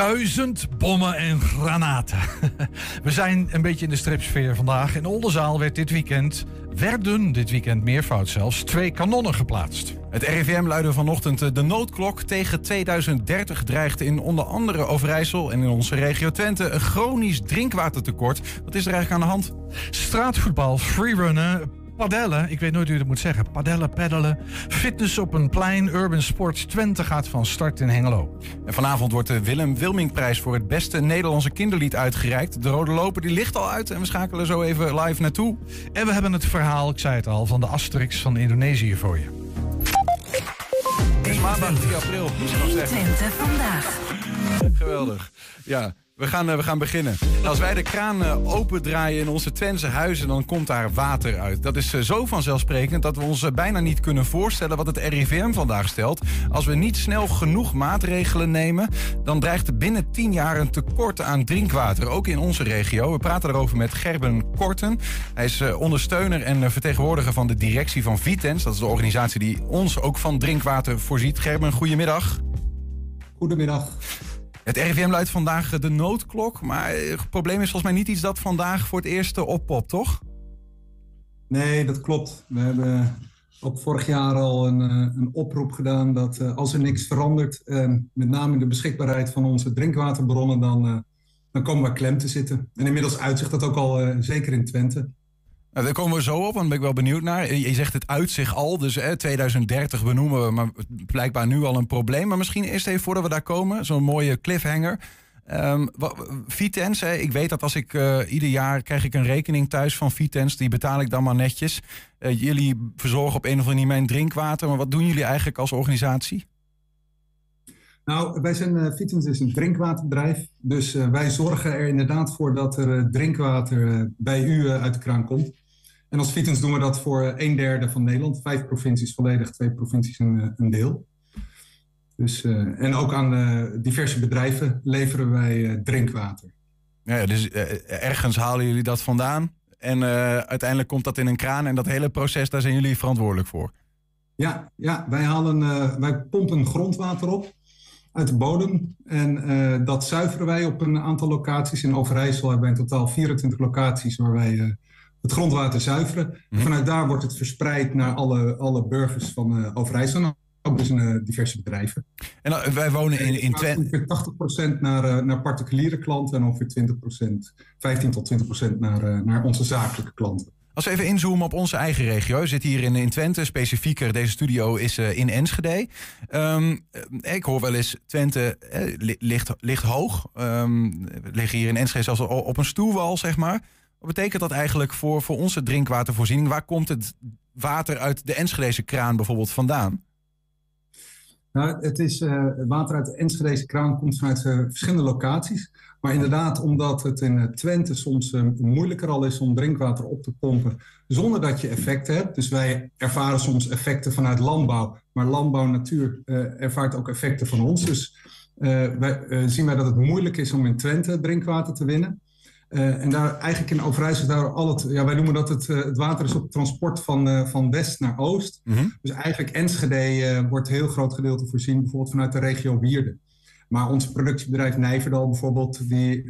Duizend bommen en granaten. We zijn een beetje in de stripsfeer vandaag. In Oldenzaal werd dit weekend, werden dit weekend meervoud zelfs, twee kanonnen geplaatst. Het RIVM luidde vanochtend eh, de noodklok. Tegen 2030 dreigt in onder andere Overijssel en in onze regio Twente een chronisch drinkwatertekort. Wat is er eigenlijk aan de hand? Straatvoetbal, freerunnen, padellen, ik weet nooit hoe je dat moet zeggen. Padellen, peddelen, fitness op een plein, urban sports. Twente gaat van start in Hengelo. En vanavond wordt de Willem Wilmingprijs voor het beste Nederlandse kinderlied uitgereikt. De Rode Loper die ligt al uit en we schakelen zo even live naartoe. En we hebben het verhaal, ik zei het al, van de Asterix van Indonesië voor je. Het is maandag 3 april, moet ik nog zeggen. Twente vandaag. Geweldig. Ja, we gaan, eh, we gaan beginnen. Als wij de kraan eh, opendraaien in onze Twentse huizen, dan komt daar water uit. Dat is eh, zo vanzelfsprekend dat we ons bijna niet kunnen voorstellen wat het RIVM vandaag stelt. Als we niet snel genoeg maatregelen nemen, dan dreigt er binnen 10 jaar een tekort aan drinkwater. Ook in onze regio. We praten erover met Gerben Korten. Hij is ondersteuner en vertegenwoordiger van de directie van Vitens. Dat is de organisatie die ons ook van drinkwater voorziet. Gerben, goedemiddag. Goedemiddag. Het RIVM luidt vandaag de noodklok, maar het probleem is volgens mij niet iets dat vandaag voor het eerst eh, oppopt, toch? Nee, dat klopt. We hebben ook vorig jaar al een, eh, een oproep gedaan dat eh, als er niks verandert, met name in de beschikbaarheid van onze drinkwaterbronnen, dan, dan komen we klem te zitten. En inmiddels uitzicht dat ook al zeker in Twente. Nou, daar komen we zo op, want ben ik wel benieuwd naar. Je zegt het uitzicht al, dus hè, 2030 benoemen we, maar blijkbaar nu al een probleem. Maar misschien eerst even voordat we daar komen, zo'n mooie cliffhanger. Wa- Vitens, ik weet dat als ik eh, ieder jaar krijg ik een rekening thuis van Vitens, die betaal ik dan maar netjes. Eh, jullie verzorgen op een of andere manier mijn drinkwater, maar wat doen jullie eigenlijk als organisatie? Nou, wij zijn, uh, Vitens is een drinkwaterbedrijf. Dus wij zorgen er inderdaad voor dat er drinkwater bij u uit de kraan komt. En als Vitens doen we dat voor eh, een derde van Nederland. Vijf provincies volledig, twee provincies een, eh, een deel. Dus, eh, en ook aan diverse bedrijven leveren wij drinkwater. Ja, dus ergens halen jullie dat vandaan en uiteindelijk komt dat in een kraan en dat hele proces, daar zijn jullie verantwoordelijk voor. Ja, ja wij, halen, wij pompen grondwater op uit de bodem. En dat zuiveren wij op een aantal locaties. In Overijssel hebben wij in totaal 24 locaties waar wij het grondwater zuiveren. En vanuit daar wordt het verspreid naar alle, alle burgers van eh, Overijssel. Ook dus in eh, diverse bedrijven. En eh, wij wonen in, in Twente. ongeveer 80% naar, naar particuliere klanten en ongeveer 20%, 15 tot 20% naar, naar onze zakelijke klanten. Als we even inzoomen op onze eigen regio. We zitten hier in, in Twente, specifieker. Deze studio is in Enschede. Ehm, eh, ik hoor wel eens, Twente eh, li- ligt, ligt hoog. Ehm, we liggen hier in Enschede zelfs op een stoelwal, zeg maar. Wat betekent dat eigenlijk voor, voor onze drinkwatervoorziening? Waar komt het water uit de Enschedese kraan bijvoorbeeld vandaan? Nou, het is, eh, water uit de Enschedeze kraan komt vanuit eh, verschillende locaties. Maar inderdaad, omdat het in eh, Twente soms moeilijker al is om drinkwater op te pompen zonder dat je effecten hebt. Dus wij ervaren soms effecten vanuit landbouw, maar landbouw natuur ervaart ook effecten van ons. Dus wij, zien wij dat het moeilijk is om in Twente drinkwater te winnen. Eh, en daar eigenlijk in Overijssel, daar al het, ja, wij noemen dat het, eh, het water is op transport van, eh, van west naar oost. Dus eigenlijk Enschede wordt een heel groot gedeelte voorzien, bijvoorbeeld vanuit de regio Wierde. Maar ons productiebedrijf Nijverdal bijvoorbeeld, die,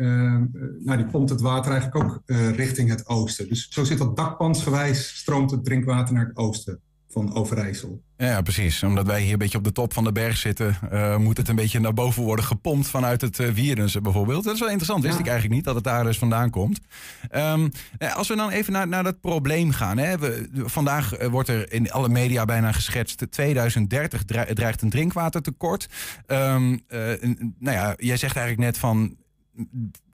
nou, die pompt het water eigenlijk ook richting het oosten. Dus zo zit dat dakpansgewijs, stroomt het drinkwater naar het oosten van Overijssel. Ja, precies. Omdat wij hier een beetje op de top van de berg zitten, eh, moet het een beetje naar boven worden gepompt vanuit het uh, bijvoorbeeld. Dat is wel interessant. Wist Ja. ik eigenlijk niet dat het daar dus vandaan komt. Ehm, nou, als we dan even naar, naar dat probleem gaan. Hè. We, vandaag eh, wordt er in alle media bijna geschetst. 2030 dre- dreigt een drinkwatertekort. Ehm, eh, nou ja, jij zegt eigenlijk net van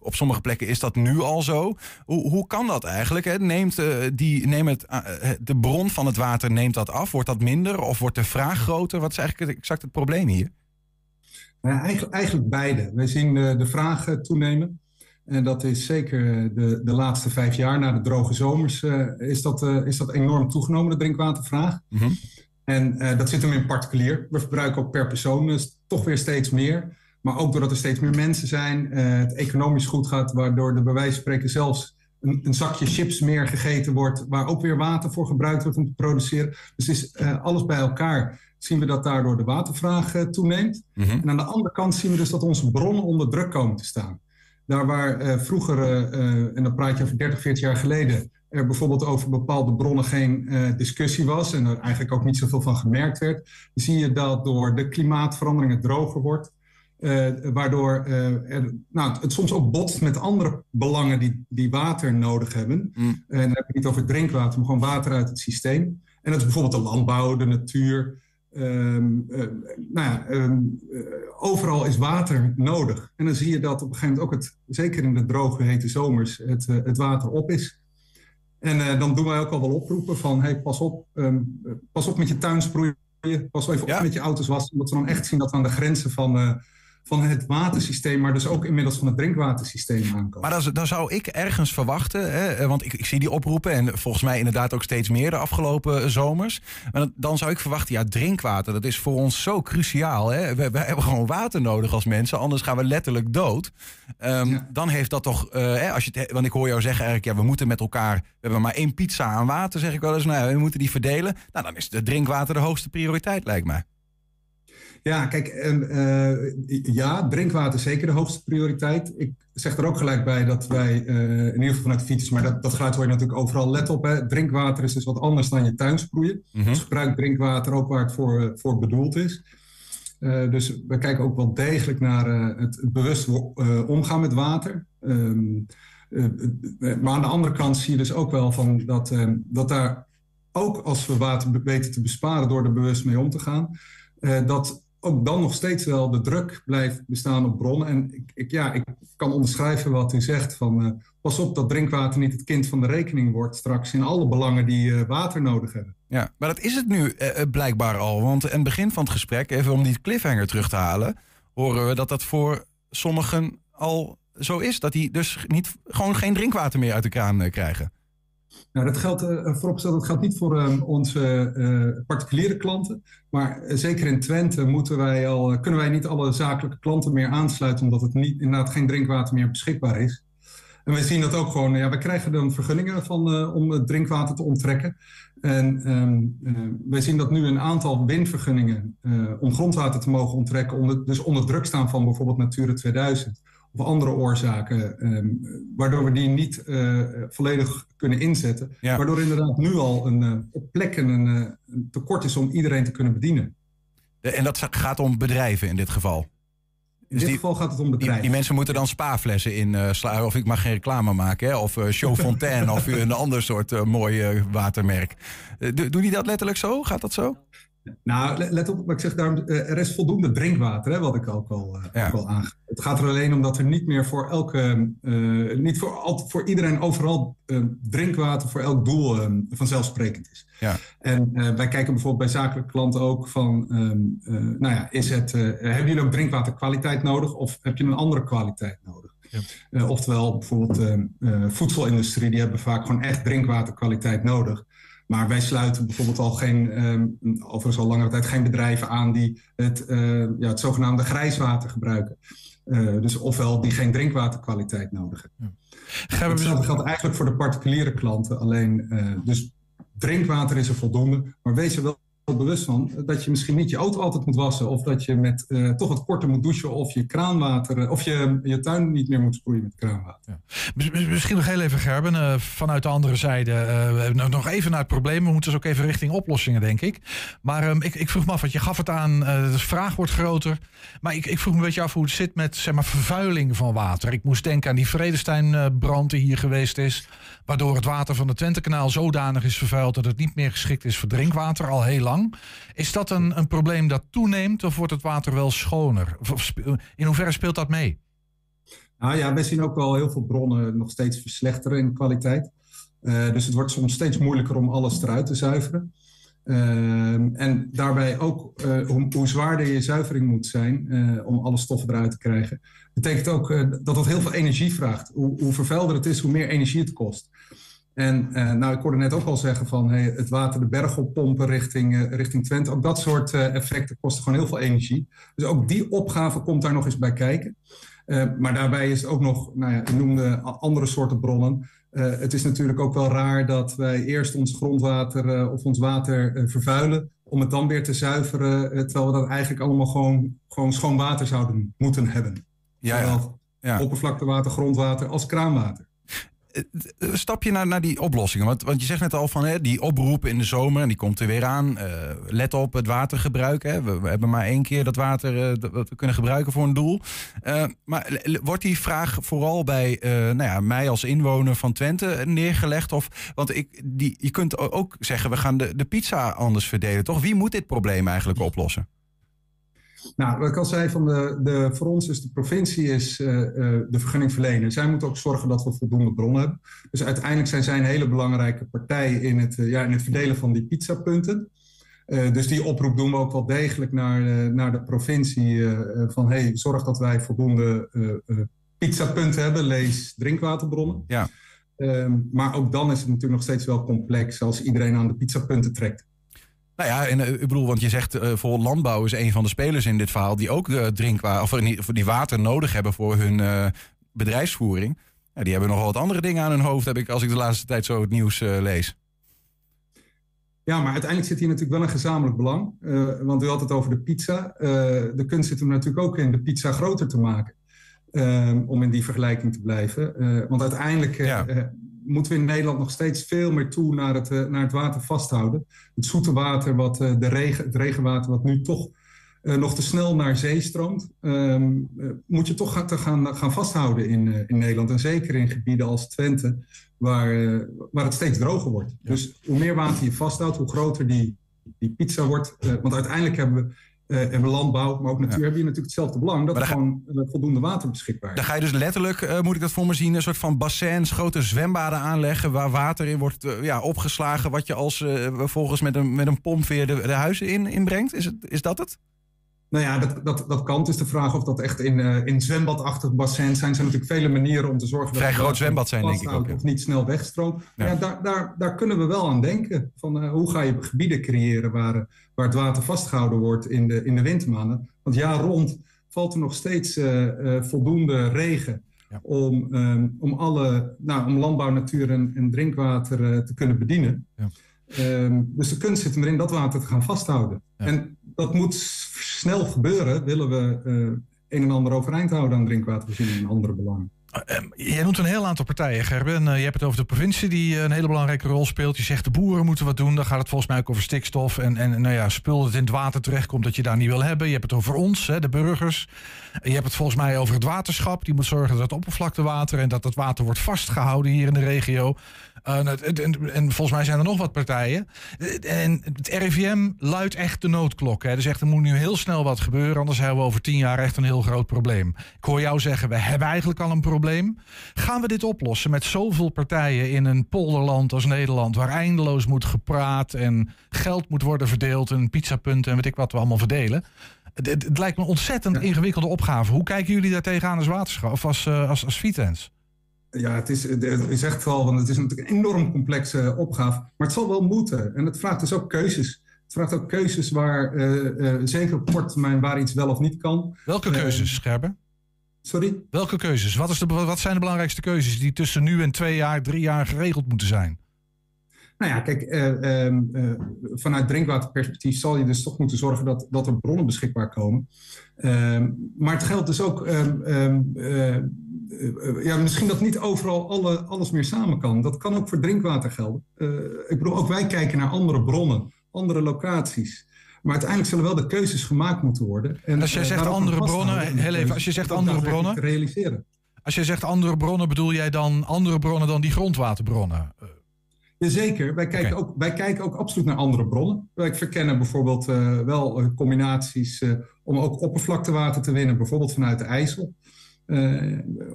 op sommige plekken is dat nu al zo. Hoe, hoe kan dat eigenlijk? Hè? Neemt, eh, die, neemt het, eh, de bron van het water neemt dat af? Wordt dat minder of wordt de vraag groter? Wat is eigenlijk het- exact het probleem hier? Nou ja, eigenlijk, eigenlijk beide. Wij zien de, de vraag eh, toenemen. En dat is zeker eh, de, de laatste vijf jaar, na de droge zomers, eh, is, dat, eh, is dat enorm toegenomen, de drinkwatervraag. Mhm. En eh, dat zit hem in particulier. We verbruiken ook per persoon eh, toch weer steeds meer. Maar ook doordat er steeds meer mensen zijn, eh, het economisch goed gaat, waardoor de bij wijze van spreken zelfs een, een zakje chips meer gegeten wordt, waar ook weer water voor gebruikt wordt om te produceren. Dus is, eh, alles bij elkaar zien we dat daardoor de watervraag toeneemt. Mhm. En aan de andere kant zien we dus dat onze bronnen onder druk komen te staan. Daar waar vroeger, en dan praat je over 30, 40 jaar geleden, er bijvoorbeeld over bepaalde bronnen geen discussie was en er eigenlijk ook niet zoveel van gemerkt werd, zie je dat door de klimaatverandering het droger wordt. Uh, waardoor uh, er, nou, het soms ook botst met andere belangen die, die water nodig hebben. Mm. En dan heb ik niet over drinkwater, maar gewoon water uit het systeem. En dat is bijvoorbeeld de landbouw, de natuur. Um, uh, nou ja, um, overal is water nodig. En dan zie je dat op een gegeven moment ook, het, zeker in de droge, hete zomers, het, het water op is. En dan doen wij ook al wel oproepen van, hey, pas op, um, pas op met je tuin sproeien. Pas even Ja. op met je auto's wassen. Omdat we dan echt zien dat we aan de grenzen van van het watersysteem, maar dus ook inmiddels van het drinkwatersysteem aankomen. Maar dan, dan zou ik ergens verwachten, hè, want ik, ik zie die oproepen en volgens mij inderdaad ook steeds meer de afgelopen zomers. Maar dan, dan zou ik verwachten, ja, drinkwater, dat is voor ons zo cruciaal. Hè? We, we hebben gewoon water nodig als mensen, anders gaan we letterlijk dood. Um, Ja. Dan heeft dat toch, uh, hè, als je het, want ik hoor jou zeggen eigenlijk, ja, we moeten met elkaar, we hebben maar één pizza aan water, zeg ik wel eens. Nou, ja, we moeten die verdelen. Nou, dan is de drinkwater de hoogste prioriteit, lijkt mij. Ja, kijk, en, uh, ja, drinkwater is zeker de hoogste prioriteit. Ik zeg er ook gelijk bij dat wij, uh, in ieder geval vanuit de fiets, maar dat, dat geluid hoor je natuurlijk overal, let op, hè. drinkwater is dus wat anders dan je tuin sproeien. Mhm. Dus gebruik drinkwater ook waar het voor, voor bedoeld is. Uh, dus we kijken ook wel degelijk naar het bewust omgaan met water. Um, maar aan de andere kant zie je dus ook wel van dat, dat daar ook als we water weten te besparen door er bewust mee om te gaan, dat ook dan nog steeds wel de druk blijft bestaan op bronnen. En ik, ik ja, ik kan onderschrijven wat u zegt van pas op dat drinkwater niet het kind van de rekening wordt straks in alle belangen die water nodig hebben. Ja, maar dat is het nu uh, blijkbaar al. Want in het begin van het gesprek, even om die cliffhanger terug te halen, horen we dat dat voor sommigen al zo is. Dat die dus niet, gewoon geen drinkwater meer uit de kraan krijgen. Nou, dat geldt uh, vooropgesteld, dat geldt niet voor uh, onze uh, particuliere klanten. Maar zeker in Twente moeten wij al, kunnen wij niet alle zakelijke klanten meer aansluiten, omdat het niet, inderdaad geen drinkwater meer beschikbaar is. En we zien dat ook gewoon, ja, we krijgen dan vergunningen van, om het drinkwater te onttrekken. En um, wij zien dat nu een aantal winvergunningen uh, om grondwater te mogen onttrekken, onder, dus onder druk staan van bijvoorbeeld Natura 2000 of andere oorzaken, um, waardoor we die niet uh, volledig kunnen inzetten. Ja. Waardoor inderdaad nu al een, op plekken een, een, tekort is om iedereen te kunnen bedienen. En dat gaat om bedrijven in dit geval? In dus dit die, geval gaat het om bedrijven. Die, die mensen moeten dan spaaflessen in slaan. Of ik mag geen reclame maken. Hè? Of Show Fontaine of een ander soort mooi watermerk. doen die dat letterlijk zo? Gaat dat zo? Nou, let op, ik zeg daarom, er is voldoende drinkwater, hè, wat ik ook al, ja. ook al aangeef. Het gaat er alleen om dat er niet meer voor elke, uh, niet voor, al, voor iedereen overal uh, drinkwater voor elk doel vanzelfsprekend is. Ja. En wij kijken bijvoorbeeld bij zakelijke klanten ook van, um, nou ja, is het, hebben jullie ook drinkwaterkwaliteit nodig of heb je een andere kwaliteit nodig? Ja. Oftewel bijvoorbeeld uh, voedselindustrie, die hebben vaak gewoon echt drinkwaterkwaliteit nodig. Maar wij sluiten bijvoorbeeld al geen, um, overigens al langere tijd geen bedrijven aan die het, uh, ja, het zogenaamde grijswater gebruiken. Uh, dus ofwel die geen drinkwaterkwaliteit nodig hebben. Ja. Hetzelfde geldt eigenlijk voor de particuliere klanten. Alleen, uh, dus drinkwater is er voldoende. Maar wees er wel bewust van dat je misschien niet je auto altijd moet wassen. Of dat je met uh, toch wat korter moet douchen. Of je kraanwater, of je je tuin niet meer moet sproeien met kraanwater. Ja. Misschien nog heel even Gerben, uh, vanuit de andere zijde. Nog even naar het probleem. We moeten dus ook even richting oplossingen, denk ik. Maar um, ik, ik, vroeg me af, want je gaf het aan, de vraag wordt groter. Maar ik, ik vroeg me een beetje af hoe het zit met zeg maar, vervuiling van water. Ik moest denken aan die Vredestein-brand die hier geweest is. Waardoor het water van het Twentekanaal zodanig is vervuild dat het niet meer geschikt is voor drinkwater, al heel lang. Is dat een, een probleem dat toeneemt of wordt het water wel schoner? Of, in hoeverre speelt dat mee? Nou ja, wij zien ook wel heel veel bronnen nog steeds verslechteren in kwaliteit. Uh, dus het wordt soms steeds moeilijker om alles eruit te zuiveren. Uh, en daarbij ook hoe, hoe, zwaarder je zuivering moet zijn om alle stoffen eruit te krijgen. Betekent ook dat dat heel veel energie vraagt. Hoe, hoe vervuilder het is, hoe meer energie het kost. En uh, nou, ik hoorde net ook al zeggen van hey, het water de berg oppompen richting, uh, richting Twente. Ook dat soort uh, effecten kosten gewoon heel veel energie. Dus ook die opgave komt daar nog eens bij kijken. maar daarbij is het ook nog, nou ja, ik noemde andere soorten bronnen. het is natuurlijk ook wel raar dat wij eerst ons grondwater of ons water vervuilen. om het dan weer te zuiveren, terwijl we dat eigenlijk allemaal gewoon, gewoon schoon water zouden moeten hebben. Ja, ja. ja. oppervlaktewater, grondwater als kraanwater. Eh, stap je naar, naar die oplossingen? Want, want je zegt net al van hè, die oproep in de zomer, en die komt er weer aan. Uh, let op het watergebruik. We, hebben maar één keer dat water dat we kunnen gebruiken voor een doel. Maar wordt die vraag vooral bij nou ja, mij als inwoner van Twente neergelegd? Of, want ik, die, je kunt ook zeggen, we gaan de, de pizza anders verdelen, toch? Wie moet dit probleem eigenlijk oplossen? Nou, wat ik al zei, van de, de, voor ons is de provincie is, uh, uh, de vergunningverlener. Zij moeten ook zorgen dat we voldoende bronnen hebben. Dus uiteindelijk zijn zij een hele belangrijke partij in het, uh, ja, in het verdelen van die pizzapunten. dus die oproep doen we ook wel degelijk naar, naar de provincie. van hey, zorg dat wij voldoende pizzapunten hebben, lees drinkwaterbronnen. Ja. Ehm, maar ook dan is het natuurlijk nog steeds wel complex als iedereen aan de pizzapunten trekt. Nou ja, en, eh, ik bedoel, want je zegt uh, voor landbouw is een van de spelers in dit verhaal die ook uh, drinkwater, of die water nodig hebben voor hun bedrijfsvoering. Ja, die hebben nogal wat andere dingen aan hun hoofd, heb ik als ik de laatste tijd zo het nieuws lees. Ja, maar uiteindelijk zit hier natuurlijk wel een gezamenlijk belang. want u had het over de pizza. de kunst zit er natuurlijk ook in de pizza groter te maken. om in die vergelijking te blijven. want uiteindelijk moeten we in Nederland nog steeds veel meer toe naar het, eh, naar het water vasthouden. Het zoete water, wat, eh, de regen, het regenwater, wat nu toch uh, nog te snel naar zee stroomt, um, uh, moet je toch gaan, te gaan, gaan vasthouden in, uh, in Nederland. En zeker in gebieden als Twente, waar, waar het steeds droger wordt. Dus hoe meer water je vasthoudt, hoe groter die, die pizza wordt. want uiteindelijk hebben we en landbouw, maar ook natuur, ja. hebben hier natuurlijk hetzelfde belang. Dat er gewoon uh, voldoende water beschikbaar is. Dan ga je dus letterlijk, uh, moet ik dat voor me zien, een soort van bassins, grote zwembaden aanleggen waar water in wordt ja, opgeslagen, wat je als vervolgens met een, met een pomp weer de, de huizen in, inbrengt. Is, het, is dat het? Nou ja, dat, dat, dat kan. Het is de vraag of dat echt in, uh, in zwembadachtig bassin zijn. Er zijn natuurlijk vele manieren om te zorgen dat... Vrij groot zwembad zijn, denk ik ook. Of niet snel wegstroomt. Ja. ja daar, daar, daar kunnen we wel aan denken. Van, uh, hoe ga je gebieden creëren waar, waar het water vastgehouden wordt in de, in de wintermaanden. Want jaar rond valt er nog steeds uh, voldoende regen... Ja. Om, um, om, alle, nou, om landbouw, natuur en, en drinkwater te kunnen bedienen. Ja. Um, dus de kunst zit erin dat water te gaan vasthouden. En dat moet snel gebeuren, willen we uh, een en ander overeind houden aan drinkwatervoorziening en andere belangen. Uh, jij noemt een heel aantal partijen, Gerben. Je hebt het over de provincie die een hele belangrijke rol speelt. Je zegt de boeren moeten wat doen. Dan gaat het volgens mij ook over stikstof. En, en nou ja, spul dat in het water terechtkomt dat je daar niet wil hebben. Je hebt het over ons, hè, de burgers. Je hebt het volgens mij over het waterschap. Die moet zorgen dat het oppervlaktewater en dat het water wordt vastgehouden hier in de regio. Uh, en, en, volgens mij zijn er nog wat partijen. En het RIVM luidt echt de noodklok. Hè. Dus echt, er moet nu heel snel wat gebeuren. Anders hebben we over tien jaar echt een heel groot probleem. Ik hoor jou zeggen, we hebben eigenlijk al een probleem. Gaan we dit oplossen met zoveel partijen in een polderland als Nederland... waar eindeloos moet gepraat en geld moet worden verdeeld... en pizzapunten en weet ik wat we allemaal verdelen... Het, het, lijkt me een ontzettend ingewikkelde opgave. Hoe kijken jullie daar tegenaan als waterschap of als, uh, als, als Vitens? Ja, het is, je zegt het al, want het is natuurlijk een enorm complexe opgave. Maar het zal wel moeten. En het vraagt dus ook keuzes. Het vraagt ook keuzes waar, uh, uh, zeker op korte termijn, waar iets wel of niet kan. Welke keuzes, Scherben? Sorry? Welke keuzes? Wat, is de, wat zijn de belangrijkste keuzes die tussen nu en twee jaar, drie jaar geregeld moeten zijn? Nou ja, kijk, uh, uh, vanuit drinkwaterperspectief zal je dus toch moeten zorgen dat, dat er bronnen beschikbaar komen. Uh, maar het geldt dus ook, ehm, ja, misschien dat niet overal alle, alles meer samen kan. Dat kan ook voor drinkwater gelden. ik bedoel, ook wij kijken naar andere bronnen, andere locaties. Maar uiteindelijk zullen wel de keuzes gemaakt moeten worden. En als jij zegt andere bronnen, heel even, als je zegt andere bronnen. realiseren. Als jij zegt andere bronnen, bedoel jij dan andere bronnen dan die grondwaterbronnen? Jazeker, wij kijken, ook, wij kijken ook absoluut naar andere bronnen. Wij verkennen bijvoorbeeld uh, wel combinaties uh, om ook oppervlaktewater te winnen, bijvoorbeeld vanuit de IJssel.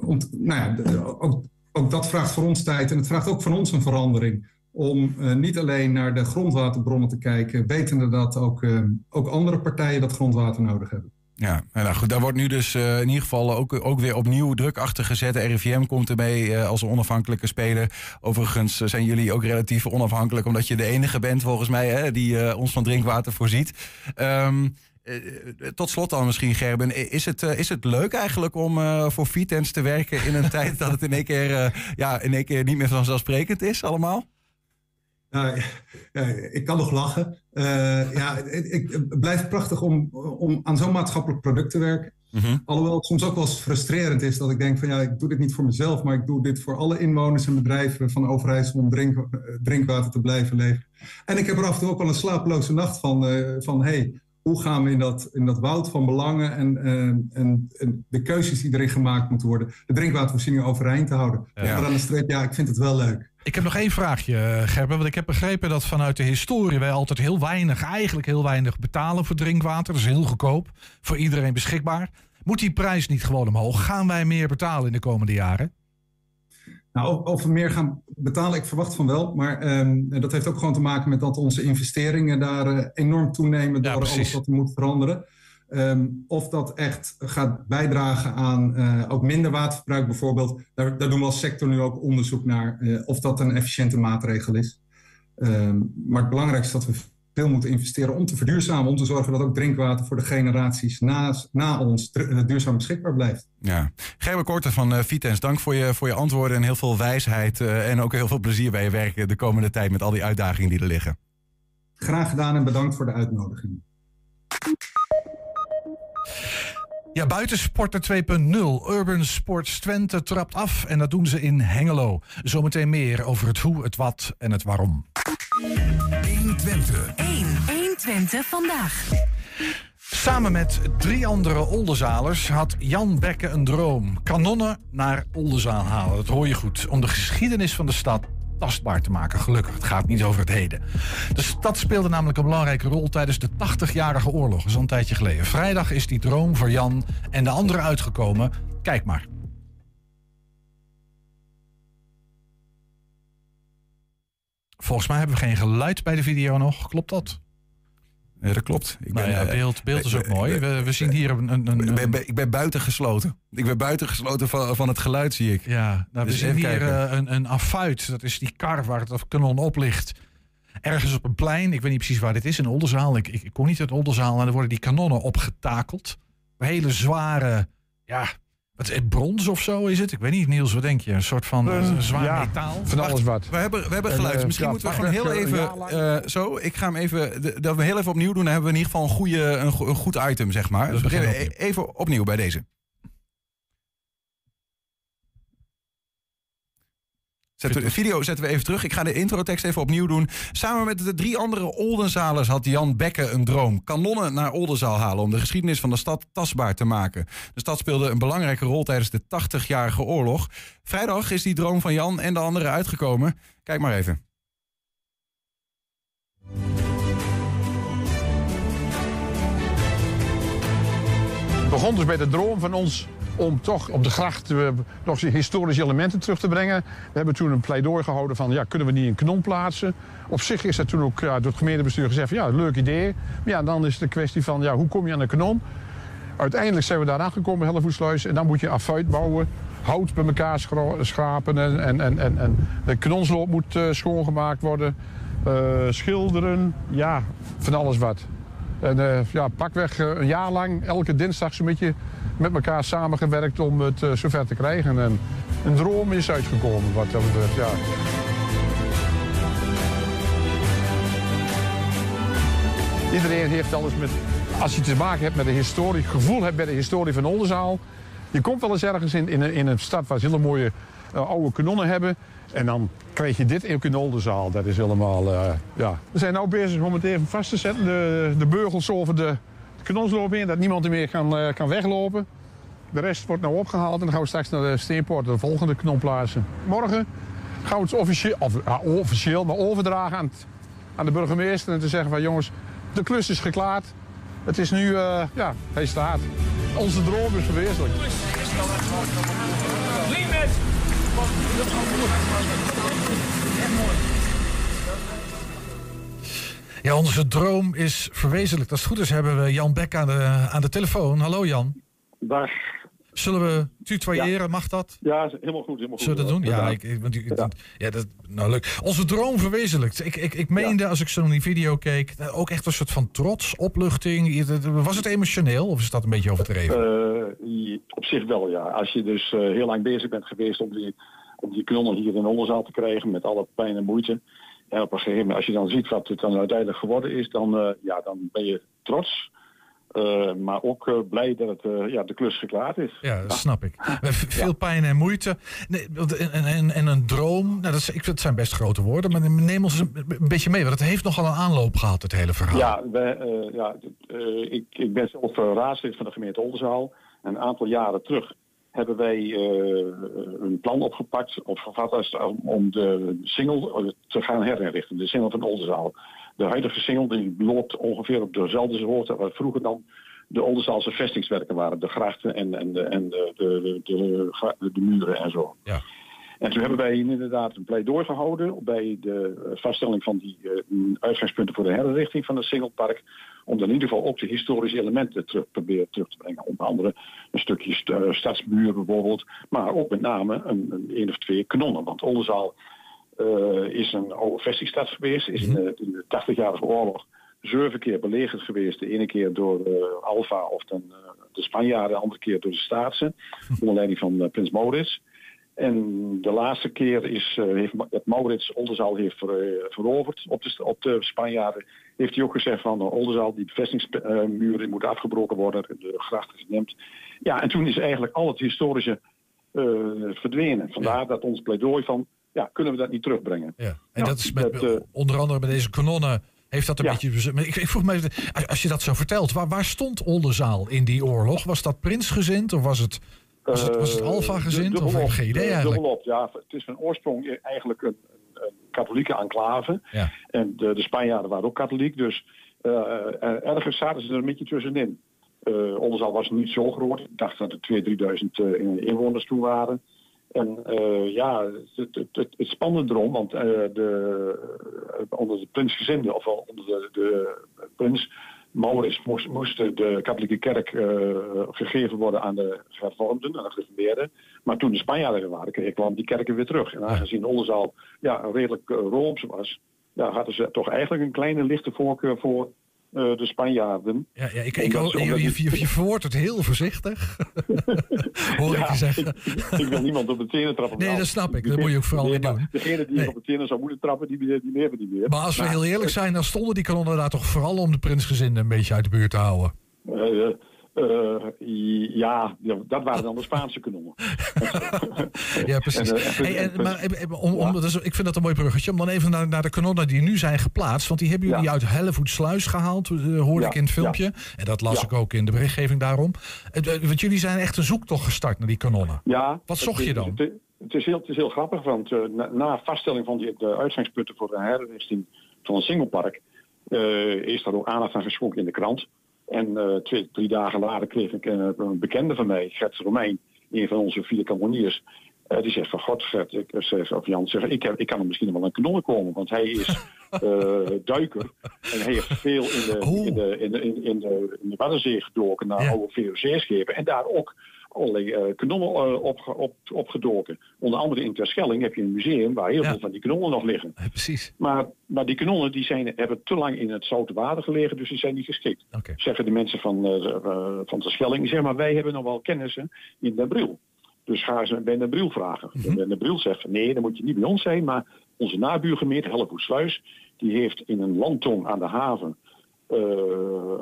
Om, nou ja, ook, ook, dat vraagt voor ons tijd en het vraagt ook van ons een verandering. Om niet alleen naar de grondwaterbronnen te kijken, wetende dat ook, ook andere partijen dat grondwater nodig hebben. Ja, nou goed, daar wordt nu dus in ieder geval ook, ook weer opnieuw druk achter gezet. RIVM komt ermee als een onafhankelijke speler. Overigens zijn jullie ook relatief onafhankelijk, omdat je de enige bent volgens mij hè, die ons van drinkwater voorziet. Um, tot slot dan misschien, Gerben. Is het, is het leuk eigenlijk om voor Vitens te werken in een tijd dat het in één keer, ja, in één keer niet meer vanzelfsprekend is allemaal? ja, ik kan nog lachen. Uh, ja, het blijft prachtig om, om aan zo'n maatschappelijk product te werken. Mhm. Alhoewel het soms ook wel eens frustrerend is dat ik denk van ja, ik doe dit niet voor mezelf, maar ik doe dit voor alle inwoners en bedrijven van Overijssel om drink, eh, drinkwater te blijven leveren. En ik heb er af en toe ook wel een slapeloze nacht van, uh, van hey, hoe gaan we in dat, in dat woud van belangen en, en, en, de keuzes die erin gemaakt moeten worden, de drinkwatervoorziening overeind te houden. Ja. Aan de streep, ja, ik vind het wel leuk. Ik heb nog één vraagje, eh, Gerben. Want ik heb begrepen dat vanuit de historie wij altijd heel weinig, eigenlijk heel weinig betalen voor drinkwater. Dat is heel goedkoop, voor iedereen beschikbaar. Moet die prijs niet gewoon omhoog? Gaan wij meer betalen in de komende jaren? Nou, of we meer gaan betalen, ik verwacht van wel. Maar ehm, dat heeft ook gewoon te maken met dat onze investeringen daar uh, enorm toenemen door alles wat er moet veranderen. Ehm, of dat echt gaat bijdragen aan uh, ook minder waterverbruik bijvoorbeeld. Daar, daar, doen we als sector nu ook onderzoek naar uh, of dat een efficiënte maatregel is. Um, maar het belangrijkste is dat we veel moeten investeren om te verduurzamen. Om te zorgen dat ook drinkwater voor de generaties na, na ons eh, duurzaam beschikbaar blijft. Ja. Gerber Korte van uh, Vitens, dank voor je, voor je antwoorden en heel veel wijsheid. Uh, en ook heel veel plezier bij je werk de komende tijd met al die uitdagingen die er liggen. Graag gedaan en bedankt voor de uitnodiging. Ja, buitensporten 2.0. Urban Sports Twente trapt af en dat doen ze in Hengelo. Zometeen meer over het hoe, het wat en het waarom. 1 Twente. 1. 1 Twente vandaag. Samen met drie andere Oldenzalers had Jan Bekke een droom. Kanonnen naar Oldenzaal halen, dat hoor je goed. Om de geschiedenis van de stad tastbaar te maken. Gelukkig, het gaat niet over het heden. De stad speelde namelijk een belangrijke rol tijdens de 80-jarige oorlog. Dat is al een tijdje geleden. Vrijdag is die droom voor Jan en de anderen uitgekomen. Kijk maar. Volgens mij hebben we geen geluid bij de video nog. Klopt dat? Ja, dat klopt. Ik nou ben, ja, beeld, beeld is ook mooi. We, we zien hier een... een, een, ik, ben, ik ben buitengesloten. Ik ben buitengesloten van, van het geluid, zie ik. Ja, nou, we dus zien hier uh, een, een affuit. Dat is die kar waar het kanon op ligt. Ergens op een plein. Ik weet niet precies waar dit is. In Oldenzaal. Ik, ik, ik kom niet uit Oldenzaal. En dan worden die kanonnen opgetakeld. Hele zware... Ja, het brons of zo is het? Ik weet niet, Niels, wat denk je? Een soort van uh, zwaar metaal? Van alles wat. We hebben, we hebben geluid. Misschien moeten we gewoon heel even... Uh, zo, ik ga hem even... Dat we heel even opnieuw doen. Dan hebben we in ieder geval een, goede, een, een goed item, zeg maar. Dus we beginnen even opnieuw bij deze. Zetten de video zetten we even terug. Ik ga de introtekst even opnieuw doen. Samen met de drie andere Oldenzalers had Jan Bekke een droom. Kanonnen naar Oldenzaal halen om de geschiedenis van de stad tastbaar te maken. De stad speelde een belangrijke rol tijdens de 80-jarige oorlog. Vrijdag is die droom van Jan en de anderen uitgekomen. Kijk maar even. Het begon dus bij de droom van ons om toch op de gracht uh, nog historische elementen terug te brengen. We hebben toen een pleidooi gehouden van, ja, kunnen we niet een kanon plaatsen? Op zich is dat toen ook door het gemeentebestuur gezegd ja, leuk idee. Maar ja, dan is de kwestie van, ja, hoe kom je aan een kanon? Uiteindelijk zijn we daar aangekomen, Hellevoetsluis. En dan moet je affuit bouwen, hout bij elkaar schrapen en, en, en, en, en de kanonsloop moet uh, schoongemaakt worden. Uh, schilderen, ja, van alles wat. En uh, ja, pakweg een jaar lang, elke dinsdag zo'n beetje met elkaar samengewerkt om het uh, zover te krijgen. En een droom is uitgekomen wat dat betreft, ja. Iedereen heeft alles met, als je te maken hebt met de historie, gevoel hebt bij de historie van Oldenzaal. Je komt wel eens ergens in, in, een, in een stad waar ze hele mooie uh, oude kanonnen hebben. En dan krijg je dit in Oldenzaal. Dat is helemaal, uh, ja. We zijn nu bezig om het even vast te zetten. De, de beugels over de, kanonsloop in, dat niemand er meer kan, uh, kan weglopen. De rest wordt nou opgehaald en dan gaan we straks naar de Steenpoort, de volgende kanon plaatsen. Morgen gaan we het officieel, of, ja, officieel maar overdragen aan, de burgemeester en te zeggen van jongens, de klus is geklaard. Het is nu, uh, ja, hij staat. Onze droom is verwezenlijk. Ja, onze droom is verwezenlijkt. Als het goed is hebben we Jan Beck aan de, aan de telefoon. Hallo Jan. Dag. Zullen we tutoyeren? Mag dat? Ja, helemaal goed. Helemaal goed. Zullen we dat doen? Ja, ik, ik, want, ja. ja. dat, nou leuk. Onze droom verwezenlijkt. Ik, ik, ik meende, als ik zo naar die video keek, ook echt een soort van trots, opluchting. Was het emotioneel of is dat een beetje overdreven? Uh, op zich wel, ja. Als je dus uh, heel lang bezig bent geweest om die, om die kanonnen hier in Oldenzaal te krijgen, met alle pijn en moeite En op een gegeven moment, als je dan ziet wat het dan uiteindelijk geworden is, dan, eh, ja, dan ben je trots. Eh, maar ook eh, blij dat het, eh, ja, de klus geklaard is. Ja, dat snap ik. Veel pijn en moeite. Nee, en, en, en, en een droom. Nou, dat, is, ik zijn best grote woorden. Maar neem ons een, een beetje mee. Want het heeft nogal een aanloop gehad, het hele verhaal. Ja, ja ik, ik ben zelf raadslid van de gemeente Oldenzaal. En een aantal jaren terug hebben wij een plan opgepakt, opgevat om de single te gaan herinrichten. De single van Oldenzaal. De huidige single die loopt ongeveer op dezelfde hoogte waar vroeger dan de Oldenzaalse vestingswerken waren. De grachten en, en, de, en de, de, de, muren en zo. Ja. En toen hebben wij inderdaad een pleidooi gehouden bij de eh, vaststelling van die eh, uitgangspunten voor de herinrichting van het Singelpark. Om dan in ieder geval ook de historische elementen terug proberen terug te brengen. Onder andere een stukje st- eh, stadsmuur bijvoorbeeld. Maar ook met name een, een, of twee kanonnen. Want Oldenzaal eh, is een oude vestingstad geweest. Is in, de, in de 80-jarige oorlog zeven keer belegerd geweest. De ene keer door eh, Alfa of dan, eh, de Spanjaarden. De andere keer door de Staatsen. Onder leiding van eh, prins Maurits. En de laatste keer is, eh, heeft Maurits Oldenzaal heeft ver- eh, veroverd op de, op de Spanjaarden. Heeft hij ook gezegd van Oldenzaal, die bevestingsmuren moet afgebroken worden. De grachten gedempt. Ja, en toen is eigenlijk al het historische eh, verdwenen. Vandaar dat ons pleidooi van, ja, kunnen we dat niet terugbrengen? Ja. En dat is met, dat, eh, onder andere met deze kanonnen. Heeft dat een Ja. beetje. maar Ik, ik vroeg me even, als je dat zo vertelt, waar, waar stond Oldenzaal in die oorlog? Was dat prinsgezind of was het, was het, was het Eh, Alfa-gezind? Of heb geen idee eigenlijk? dubbelop, ja. Het is van oorsprong eigenlijk een, een, een katholieke enclave. Ja. En de, de Spanjaarden waren ook katholiek, dus eh, ergens zaten ze er een beetje tussenin. Eh Oldenzaal was niet zo groot. Ik dacht dat er 2.000, 3.000 eh, inwoners toen waren. En eh, ja, het, het, spannende erom, want eh, de, eh, onder de prinsgezinde, of onder de, de prins Maurits, moest, moest de katholieke kerk gegeven worden aan de hervormden, aan de gereformeerden. Maar toen de Spanjaarden er waren, kwamen die kerken weer terug. En aangezien Oldenzaal ja, redelijk rooms was, ja, hadden ze toch eigenlijk een kleine lichte voorkeur voor eh, de Spanjaarden. Ja, ja, ik, ik, je, je, verwoordt het heel voorzichtig. Hoor ik je zeggen. Ik, wil niemand op de tenen trappen. Nee, dat snap ik. Dat moet je ook vooral nee, niet doen. Degene die Nee. op de tenen zou moeten trappen, die, die, die niet meer. Maar als we Nou, heel eerlijk zijn, dan stonden die kanonnen daar toch vooral om de prinsgezinden een beetje uit de buurt te houden. Eh, eh, ja, dat waren dan de Spaanse kanonnen. Ja, precies. Ik vind dat een mooi bruggetje. Om dan even naar, naar de kanonnen die nu zijn geplaatst. Want die hebben jullie Ja. uit Hellevoetsluis gehaald, eh, hoorde Ja, ik in het filmpje. En dat las ik ook in de berichtgeving daarom. Eh, Want jullie zijn echt een zoektocht gestart naar die kanonnen. Ja, Wat zocht het- je dan? Het, het, is, heel, het is heel grappig, want na, na vaststelling van die, de uitgangspunten voor de herinrichting van een singlepark, is daar ook aandacht aan geschonken in de krant. En eh, twee, drie dagen later kreeg ik een, een bekende van mij, Gert Romein, een van onze vier kanoniers. eh, die zegt van God, Gert, ik zeg, of Jan, zeg, ik, heb, ik kan hem misschien wel een kanon komen, want hij is eh, duiker. En hij heeft veel in de, Oh. in de, in de, in, in de, in de Waddenzee gedoken naar Ja. oude VOC-schepen. En daar ook allerlei eh, kanonnen eh, opge- op, opgedoken. Onder andere in Terschelling heb je een museum waar heel Ja. veel van die kanonnen nog liggen. Eh, Precies. Maar, maar die kanonnen die zijn, hebben te lang in het zoute water gelegen, dus die zijn niet geschikt. Zeggen de mensen van, eh, van Terschelling. Zeggen, maar wij hebben nog wel kennissen in Den Bril. Dus ga ze bij Den Bril vragen. En Den Bril zegt, nee, dan moet je niet bij ons zijn. Maar onze nabuurgemeente, Hellevoetsluis, die heeft in een landtong aan de haven eh,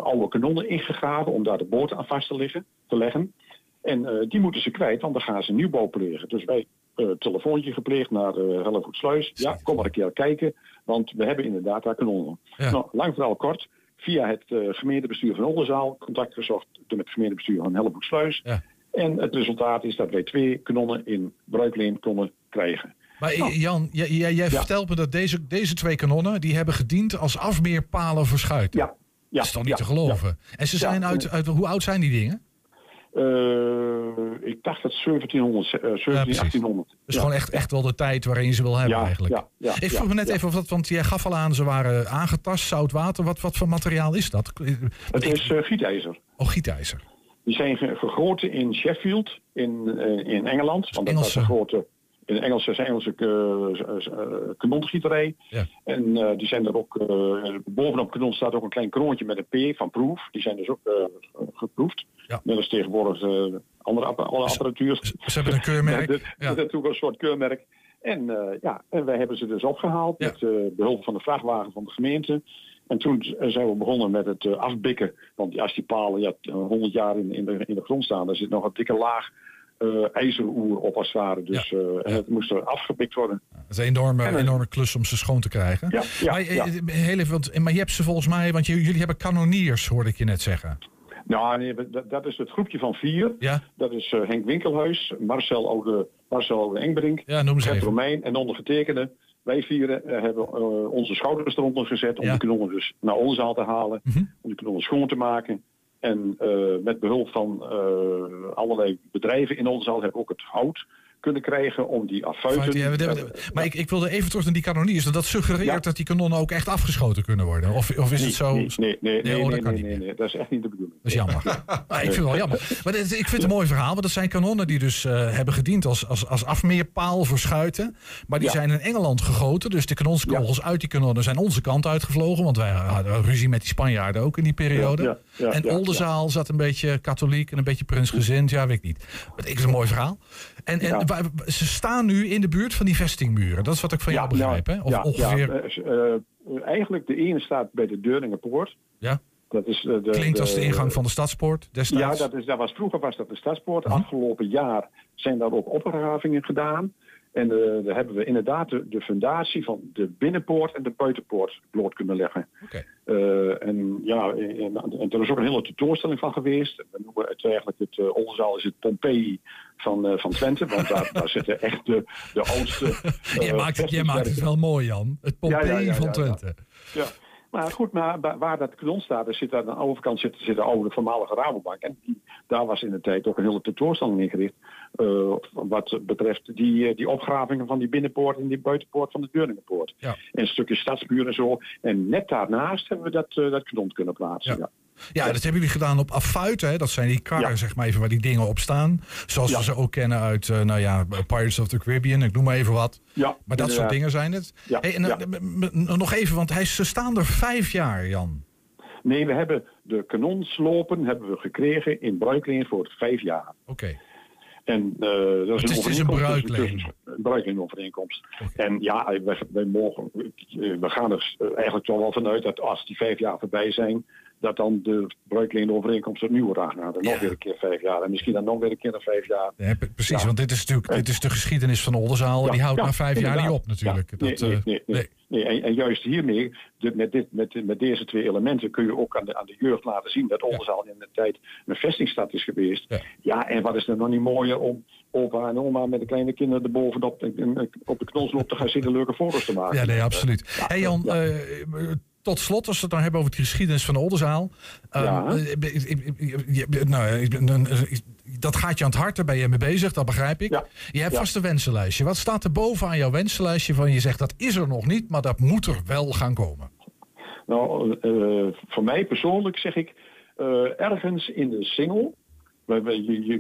oude kanonnen ingegraven om daar de boten aan vast te, liggen, te leggen. En eh, die moeten ze kwijt, want dan gaan ze nieuwbouw plegen. Dus wij eh telefoontje gepleegd naar uh, Hellevoetsluis. Ja, kom maar een keer kijken, want we hebben inderdaad daar kanonnen. Ja. Nou, lang verhaal kort. Via het gemeentebestuur van Oldenzaal contact gezocht met het gemeentebestuur van Hellevoetsluis. Ja. En het resultaat is dat wij twee kanonnen in bruikleen konden krijgen. Maar eh, Jan, jij, jij, Ja. vertelt me dat deze, deze twee kanonnen... die hebben gediend als afmeerpalen voor schuiten. Ja, ja dat is toch niet te geloven? En ze zijn uit, uit... Hoe oud zijn die dingen? Eh, ik dacht dat 1700, eh, 17, Ja, precies. 1800. Dus gewoon echt, echt wel de tijd waarin je ze wil hebben eigenlijk. Ja, ja, ik vroeg me net even of dat, want jij gaf al aan, ze waren aangetast, zout water. Wat, wat voor materiaal is dat? Het is eh, gietijzer. Oh, gietijzer. Die zijn ge- gegoten in Sheffield in, eh, in Engeland. Want dat was een grote, in de Engelse, Engelse uh, kanongieterij. Ja. En eh, die zijn er ook, eh, bovenop kanon staat ook een klein kroontje met een P van proef. Die zijn dus ook eh, geproefd. Ja. Net als tegenwoordig eh, andere, alle apparatuur. Ze hebben een keurmerk. Dit, Ja. natuurlijk een soort keurmerk. En, eh, ja, en wij hebben ze dus opgehaald Ja. met eh, behulp van de vrachtwagen van de gemeente. En toen zijn we begonnen met het afbikken. Want als die palen ja, 100 jaar in, in, de, in de grond staan, daar zit nog een dikke laag ijzeroer op als het ware. Dus en het moest er afgebikt worden. Dat is een enorme, En enorme klus om ze schoon te krijgen. Ja, ja, maar, ja. heel even, want, maar je hebt ze volgens mij, want jullie hebben kanoniers, hoorde ik je net zeggen. Nou, nee, dat, dat is het groepje van vier. Ja, Dat is eh, Henk Winkelhuis, Marcel Oude, Marcel Oude Engbrink, ja noem ze Gert. Romein en ondergetekende. Wij vieren eh, hebben eh, onze schouders eronder gezet om Ja. die kanonnen dus naar ons zaal te halen. Mhm. Om die kanonnen schoon te maken. En met behulp van allerlei bedrijven in onze zaal hebben we ook het hout kunnen krijgen om die ja, we- Eh, maar ik, ik wilde even terug naar die kanoniers. Dat suggereert Ja. dat die kanonnen ook echt afgeschoten kunnen worden. Of, of is het zo? Nee, nee, nee, nee, oh, dat nee, dat is echt niet de bedoeling. Dat is jammer. Ah, ik vind het wel jammer. Maar dit- ik vind het een mooi verhaal. Want dat zijn kanonnen die dus eh, hebben gediend als, als, als afmeerpaal voor schuiten. Maar die Ja. zijn in Engeland gegoten. Dus de kanonskogels uit die kanonnen zijn onze kant uitgevlogen. Want wij hadden ruzie met die Spanjaarden ook in die periode. En Oldenzaal zat een beetje katholiek en een beetje prinsgezind. Ja, weet ik niet. Maar het is een mooi verhaal. En, en ze staan nu in de buurt van die vestingmuren. Dat is wat ik van jou begrijp. hè? Of ja, ongeveer. ja, eh, eh, eigenlijk de ene staat bij de Deuringenpoort. Ja. Dat is, eh, de, Klinkt als de ingang van de stadspoort Ja, destijds. dat is, dat was, vroeger was dat de stadspoort. Mhm. Afgelopen jaar zijn daar ook opgravingen gedaan. En eh, daar hebben we inderdaad de, de fundatie van de binnenpoort en de buitenpoort bloot kunnen leggen. Eh, en ja, en, en er is ook een hele tentoonstelling van geweest. We noemen het eigenlijk het uh, Oldenzaal is het Pompeii van, van Twente. Want daar, daar zitten echt de, de oudste. Jij, maakt het, jij maakt het wel mooi, Jan. Het Pompeii Ja, ja, ja, van Twente. Ja. Maar goed, maar waar dat kanon staat, er zit aan de overkant zit, zit de oude voormalige Rabobank. En die, daar was in de tijd ook een hele tentoonstelling ingericht. Eh, wat betreft die, eh, die opgravingen van die binnenpoort en die buitenpoort van de Deurningenpoort. Ja. En een stukje stadsmuur en zo. En net daarnaast hebben we dat, eh, dat kanon kunnen plaatsen. Ja. Ja. Dat hebben jullie gedaan op affuiten. Hè? Dat zijn die karren, Ja. zeg maar even, waar die dingen op staan. Zoals Ja. we ze ook kennen uit, nou ja, Pirates of the Caribbean. Ik noem maar even wat. Ja, Maar dat soort dingen zijn het. Ja, Hey, en, nog even, want hij, ze staan er vijf jaar, Jan. Nee, we hebben de kanonslopen hebben we gekregen in bruikleen voor vijf jaar. Oké. En eh, dat is Het is- is een overeenkomst bruikleen. Een bruikleenovereenkomst. Oké. En ja, wij, wij mogen, eh, we gaan er eh, eigenlijk toch wel vanuit dat als die vijf jaar voorbij zijn, dat dan de bruikleenovereenkomst opnieuw wordt aangenomen. Nog Ja. weer een keer vijf jaar en misschien dan nog weer een keer een vijf jaar. Ja, pre- precies, Ja. want dit is natuurlijk dit is de geschiedenis van Oldenzaal. Ja, die houdt na vijf jaar niet op natuurlijk. Ja, Dat, nee, eh, nee, nee, nee. Nee, en, en juist hiermee, de- met, dit, met, met deze twee elementen, kun je ook aan de, aan de jeugd laten zien dat Oldenzaal in de tijd een vestingstad is geweest. Ja. En wat is er nog niet mooier om opa en oma met de kleine kinderen erbovenop en- en- op de knonsloop te gaan zitten leuke foto's te maken. Ja, nee, absoluut. Ja, hey Jan, ja. Eh, tot slot, als we het dan hebben over de geschiedenis van de Oldenzaal. Ja. eh, nou, eh, dat gaat je aan het hart, daar ben je mee bezig, dat begrijp ik. Ja. Je hebt vast een wensenlijstje. Wat staat er bovenaan jouw wensenlijstje van je zegt dat is er nog niet, maar dat moet er wel gaan komen? Nou, eh, voor mij persoonlijk zeg ik, eh, ergens in de single. We,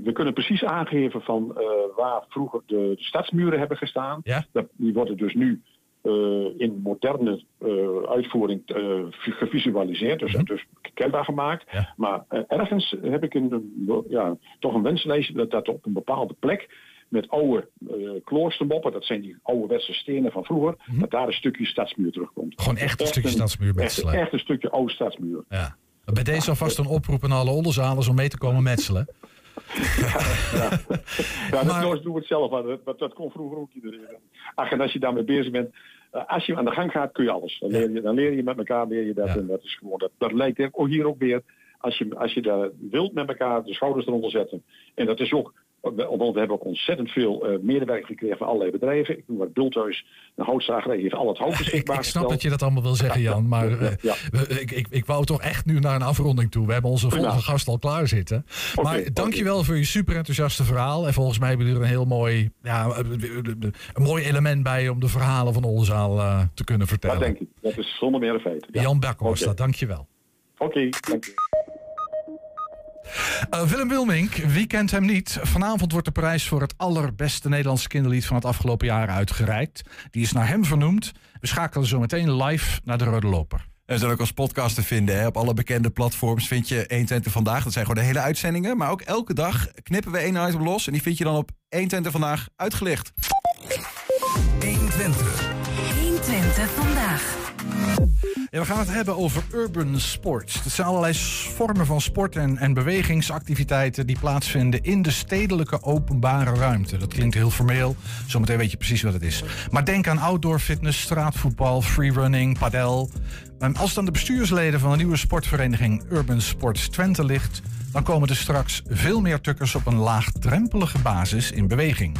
we, kunnen precies aangeven van eh, waar vroeger de, stadsmuren hebben gestaan. Ja. Dat, die worden dus nu eh, in moderne eh, uitvoering eh, vi- gevisualiseerd, dus, dus kenbaar gemaakt. Mhm. Ja. Maar eh, ergens heb ik een, ja, toch een wenslijstje dat dat op een bepaalde plek met oude eh, kloostermoppen, dat zijn die ouderwetse stenen van vroeger, dat daar een stukje stadsmuur terugkomt. Mhm. Gewoon echt een stukje stadsmuur echt, metselen. echt een stukje oude stadsmuur. Ja. Bij deze alvast een oproep aan alle Oldenzalers om mee te komen metselen. Ja, dat Maar- nooit doen we het zelf, maar dat, dat, dat kon vroeger ook iedereen. Ach, en als je daarmee bezig bent, eh, als je aan de gang gaat, kun je alles. Dan leer je, dan leer je met elkaar, leer je dat. Ja. En dat is gewoon, dat, dat lijkt ook hier ook weer, als je, als je daar wilt met elkaar de schouders eronder zetten. En dat is ook, want we hebben ook ontzettend veel medewerking gekregen van allerlei bedrijven. Ik noem maar Bulthuis, een houtzagerij, heeft al het hout Ik, beschikbaar ik snap gesteld. dat je dat allemaal wil zeggen, Jan. Maar eh, Ja. ik, ik, ik wou toch echt nu naar een afronding toe. We hebben onze volgende Nou. gast al klaar zitten. maar oké. dankjewel voor je super enthousiaste verhaal. En volgens mij hebben jullie er een heel mooi, ja, een mooi element bij om de verhalen van Oldenzaal eh, te kunnen vertellen. Dat denk ik. Dat is zonder meer een feit. Ja. Jan Beckhorst, Oké. dankjewel. Oké, dank Eh, Willem Wilmink, wie kent hem niet? Vanavond wordt de prijs voor het allerbeste Nederlandse kinderlied van het afgelopen jaar uitgereikt. Die is naar hem vernoemd. We schakelen zo meteen live naar de Rode Loper. En zijn ook als podcast te vinden. Hè? Op alle bekende platforms vind je 120 Vandaag. Dat zijn gewoon de hele uitzendingen. Maar ook elke dag knippen we één item los. En die vind je dan op 120 Vandaag uitgelicht. Twente. 120 vandaag. We gaan het hebben over urban sports. Dat zijn allerlei vormen van sport en, en bewegingsactiviteiten die plaatsvinden in de stedelijke openbare ruimte. Dat klinkt heel formeel, zometeen weet je precies wat het is. Maar denk aan outdoor fitness, straatvoetbal, freerunning, padel. En als dan de bestuursleden van de nieuwe sportvereniging Urban Sports Twente ligt, dan komen er straks veel meer tukkers op een laagdrempelige basis in beweging.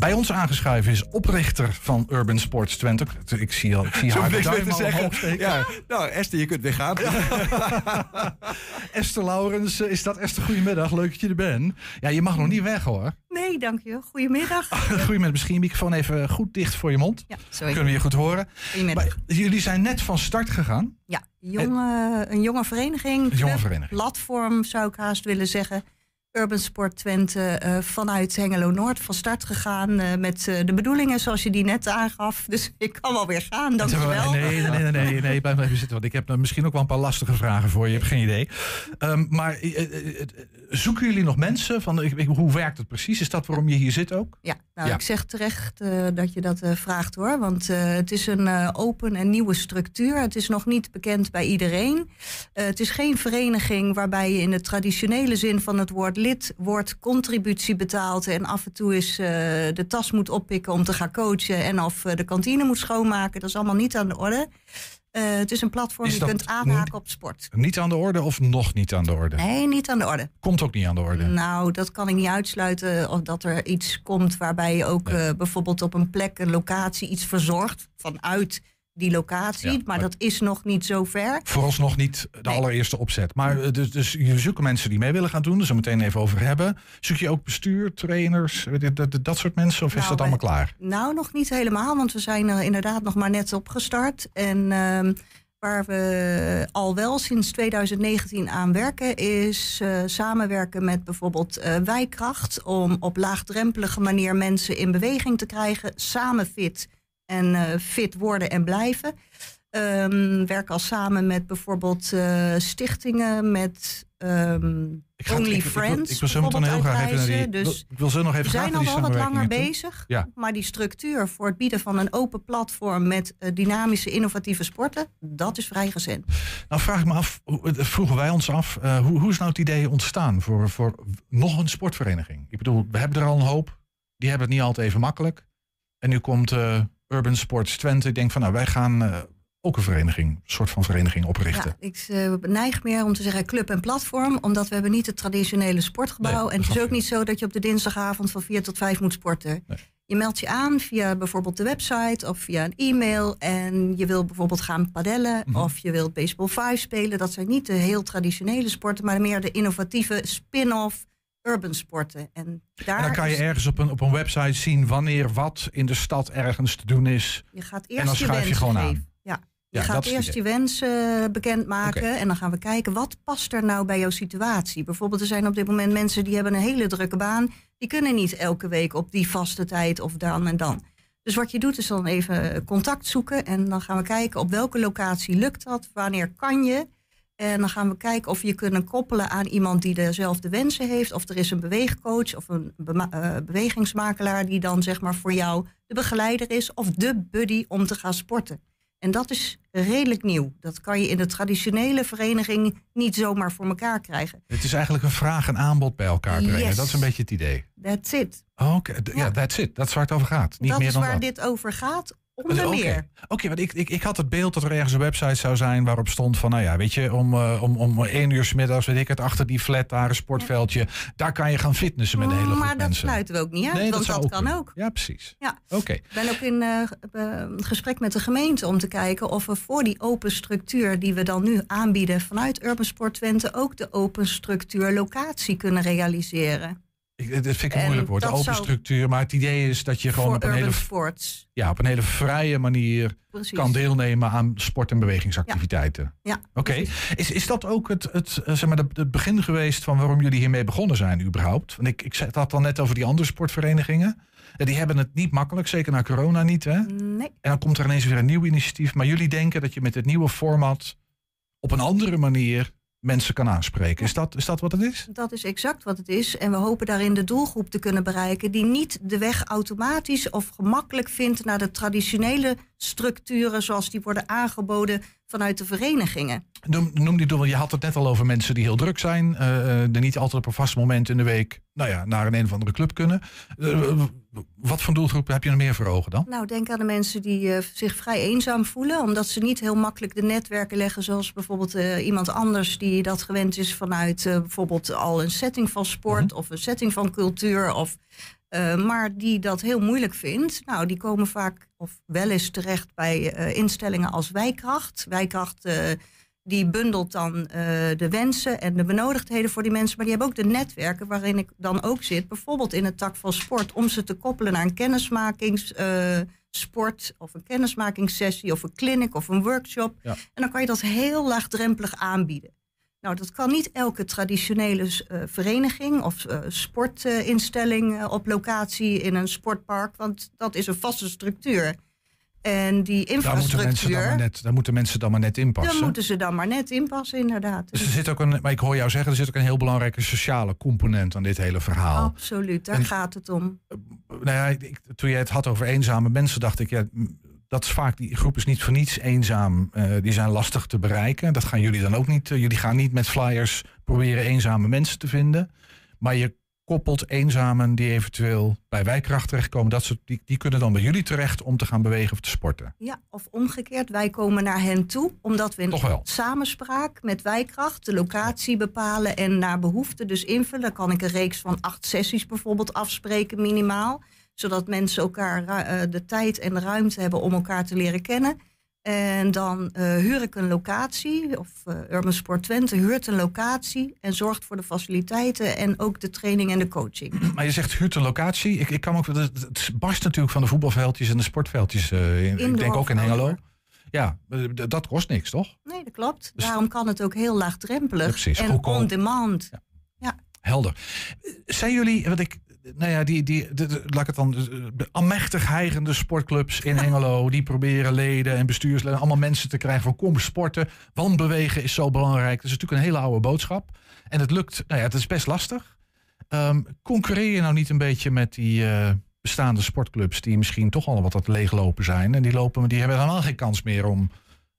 Bij ons aangeschuiven is oprichter van Urban Sports Twente. Ik zie, al, ik zie haar niks duim meer te al zeggen. Ja, nou, Esther, je kunt weer gaan. Esther Laurens, eh, is dat Esther? Goedemiddag, leuk dat je er bent. Ja, je mag nog niet weg hoor. Nee, dank je. Goedemiddag. Goedemiddag, misschien je microfoon even goed dicht voor je mond. Ja, sorry. Kunnen we je goed horen. Goedemiddag. Maar jullie zijn net van start gegaan. Ja, jonge, een jonge vereniging. Een jonge vereniging. Platform zou ik haast willen zeggen. Urban Sport Twente eh, vanuit Hengelo Noord van start gegaan eh, met eh, de bedoelingen zoals je die net aangaf. Dus ik kan wel weer gaan, dankjewel. Nee, nee, nee, nee, nee, blijf even zitten. Want ik heb misschien ook wel een paar lastige vragen voor je. Je hebt geen idee. Ehm, maar zoeken jullie nog mensen? Van, ik- ik- hoe werkt het precies? Is dat waarom je hier zit ook? Ja, nou, Ja. ik zeg terecht eh, dat je dat eh, vraagt hoor. Want eh, het is een open en nieuwe structuur. Het is nog niet bekend bij iedereen. Het is geen vereniging waarbij je in de traditionele zin van het woord lid wordt, contributie betaalt en af en toe eh, de tas moet oppikken om te gaan coachen en of de kantine moet schoonmaken. Dat is allemaal niet aan de orde. Eh, het is een platform Is je kunt aanhaken op sport. Niet aan de orde of nog niet aan de orde? Nee, niet aan de orde. Komt ook niet aan de orde. Nou, dat kan ik niet uitsluiten. Of dat er iets komt waarbij je ook Nee. eh, bijvoorbeeld op een plek, een locatie, iets verzorgt vanuit die locatie. Ja, maar dat is nog niet zo ver. Vooralsnog niet de Nee. allereerste opzet. Maar eh, dus, dus jullie zoeken mensen die mee willen gaan doen. Daar zullen we meteen even over hebben. Zoek je ook bestuur, trainers, eh, dat, dat, dat soort mensen? Of is Nou, dat allemaal klaar? Nou, nog niet helemaal, want we zijn er inderdaad nog maar net opgestart. En ehm, waar we al wel sinds 2019 aan werken, is samenwerken met bijvoorbeeld eh, Wijkracht. Om op laagdrempelige manier mensen in beweging te krijgen, samen fit en eh, fit worden en blijven. Ehm werk al samen met bijvoorbeeld eh, stichtingen, met ehm, Ik ga- Only ik- ik wil- Friends. Ik wil zo meteen heel bijvoorbeeld graag even naar die... Dus ik wil zo nog even we zijn al wel wat langer bezig. Ja. Maar die structuur voor het bieden van een open platform met eh, dynamische, innovatieve sporten, dat is vrij recent. Nou vraag ik me af, vroegen wij ons af, hoe, hoe is nou het idee ontstaan voor, voor nog een sportvereniging? Ik bedoel, we hebben er al een hoop. Die hebben het niet altijd even makkelijk. En nu komt Urban Sports Twente. Ik denk van, nou, wij gaan eh, ook een vereniging, een soort van vereniging oprichten. Ja, ik eh, neig meer om te zeggen club en platform, omdat we hebben niet het traditionele sportgebouw. Nee, en het is ook niet zo dat je op de dinsdagavond van 4 tot 5 moet sporten. Nee. Je meldt je aan via bijvoorbeeld de website of via een e-mail. En je wil bijvoorbeeld gaan padellen Mhm. of je wilt baseball 5 spelen. Dat zijn niet de heel traditionele sporten, maar meer de innovatieve spin-off urban sporten. En daar En dan kan je ergens op een, op een website zien wanneer wat in de stad ergens te doen is. Je gaat En eerst dan je schuif je wensen gewoon aan. geven. Ja. Je Ja, gaat eerst je wensen bekendmaken Oké. en dan gaan we kijken wat past er nou bij jouw situatie. Bijvoorbeeld er zijn op dit moment mensen die hebben een hele drukke baan, die kunnen niet elke week op die vaste tijd of dan en dan. Dus wat je doet is dan even contact zoeken en dan gaan we kijken op welke locatie lukt dat, wanneer kan je. En dan gaan we kijken of je kunnen koppelen aan iemand die dezelfde wensen heeft. Of er is een beweegcoach of een eh, bewegingsmakelaar die dan zeg maar voor jou de begeleider is of de buddy om te gaan sporten. En dat is redelijk nieuw. Dat kan je in de traditionele vereniging niet zomaar voor elkaar krijgen. Het is eigenlijk een vraag en aanbod bij elkaar brengen. Yes. Dat is een beetje het idee. That's it. Oké, ja, that's it. Dat is waar het over gaat. Niet dat meer is dan waar dat. dit over gaat. Oké. Oké, want ik, ik, ik had het beeld dat er ergens een website zou zijn waarop stond van, nou ja, weet je, om, eh, om, om één uur 's middags, weet ik het, achter die flat daar een sportveldje, daar kan je gaan fitnessen met een hele groep maar dat mensen. sluiten we ook niet uit, Nee, want zou dat, kan kunnen. ook. Ja, precies. Ja. Oké. Ik ben ook in eh, gesprek met de gemeente om te kijken of we voor die open structuur die we dan nu aanbieden vanuit Urban Sport Twente ook de open structuur locatie kunnen realiseren. Ik, dat vind ik een En moeilijk woord, open structuur. Maar het idee is dat je gewoon op een, hele, sports. ja, op een hele vrije manier Precies. kan deelnemen aan sport- en bewegingsactiviteiten. Ja, Oké. Is, is dat ook het, het, eh, zeg maar, het, begin geweest van waarom jullie hiermee begonnen zijn überhaupt? Want ik, ik zei had al net over die andere sportverenigingen. Ja, die hebben het niet makkelijk, zeker na corona niet. Hè? Nee. En dan komt er ineens weer een nieuw initiatief. Maar jullie denken dat je met het nieuwe format op een andere manier mensen kan aanspreken. Is dat, is dat wat het is? Dat is exact wat het is. En we hopen daarin de doelgroep te kunnen bereiken die niet de weg automatisch of gemakkelijk vindt naar de traditionele structuren zoals die worden aangeboden vanuit de verenigingen. Noem, noem die doel. Je had het net al over mensen die heel druk zijn. Uh, er niet altijd op een vast moment in de week nou ja, naar een een of andere club kunnen. Uh, wat voor doelgroep heb je er meer voor ogen dan? Nou, denk aan de mensen die uh, zich vrij eenzaam voelen. Omdat ze niet heel makkelijk de netwerken leggen. Zoals bijvoorbeeld iemand anders die dat gewend is vanuit bijvoorbeeld al een setting van sport. -hmm. Of een setting van cultuur. Of uh, maar die dat heel moeilijk vindt, nou, die komen vaak of wel eens terecht bij uh, instellingen als Wijkracht. Wijkracht uh, die bundelt dan de wensen en de benodigdheden voor die mensen. Maar die hebben ook de netwerken waarin ik dan ook zit. Bijvoorbeeld in het tak van sport. Om ze te koppelen naar een kennismakingssport of een kennismakingssessie of een clinic of een workshop. Ja. En dan kan je dat heel laagdrempelig aanbieden. Nou, dat kan niet elke traditionele uh, vereniging of uh, sportinstelling uh, op locatie in een sportpark, want dat is een vaste structuur. En die infrastructuur. Daar moeten, dan net, daar moeten mensen dan maar net inpassen. Daar moeten ze dan maar net inpassen, inderdaad. Dus er zit ook een, maar ik hoor jou zeggen, er zit ook een heel belangrijke sociale component aan dit hele verhaal. Absoluut, daar en, gaat het om. nou ja, ik, toen jij het had over eenzame mensen, dacht ik, ja, dat is vaak, die groep is niet voor niets eenzaam. Uh, die zijn lastig te bereiken. Dat gaan jullie dan ook niet. Uh, jullie gaan niet met flyers proberen eenzame mensen te vinden. Maar je koppelt eenzamen die eventueel bij wijkracht terechtkomen. Dat soort, die, die kunnen dan bij jullie terecht om te gaan bewegen of te sporten. Ja, of omgekeerd. Wij komen naar hen toe. Omdat we in samenspraak met wijkracht de locatie bepalen. En naar behoefte dus invullen. Dan kan ik een reeks van acht sessies bijvoorbeeld afspreken minimaal zodat mensen elkaar uh, de tijd en de ruimte hebben om elkaar te leren kennen. En dan uh, huur ik een locatie, of uh, Urban Sport Twente huurt een locatie en zorgt voor de faciliteiten en ook de training en de coaching. Maar je zegt huurt een locatie. Ik, ik kan ook, het barst natuurlijk van de voetbalveldjes en de sportveldjes. Uh, ik denk ook in Hengelo. Ja, dat kost niks, toch? Nee, dat klopt. Dus Daarom kan het ook heel laagdrempelig ja, precies. en on demand. Ja. ja. Helder. Zijn jullie, wat ik nou ja, die, die, de, de, laat ik het dan, de amechtig heigende sportclubs in Hengelo, die proberen leden en bestuursleden, allemaal mensen te krijgen van kom sporten, want bewegen is zo belangrijk. Dat is natuurlijk een hele oude boodschap. En het lukt, nou ja, het is best lastig. Um, concurreer je nou niet een beetje met die uh, bestaande sportclubs die misschien toch al wat wat leeglopen zijn en die lopen, die hebben helemaal geen kans meer om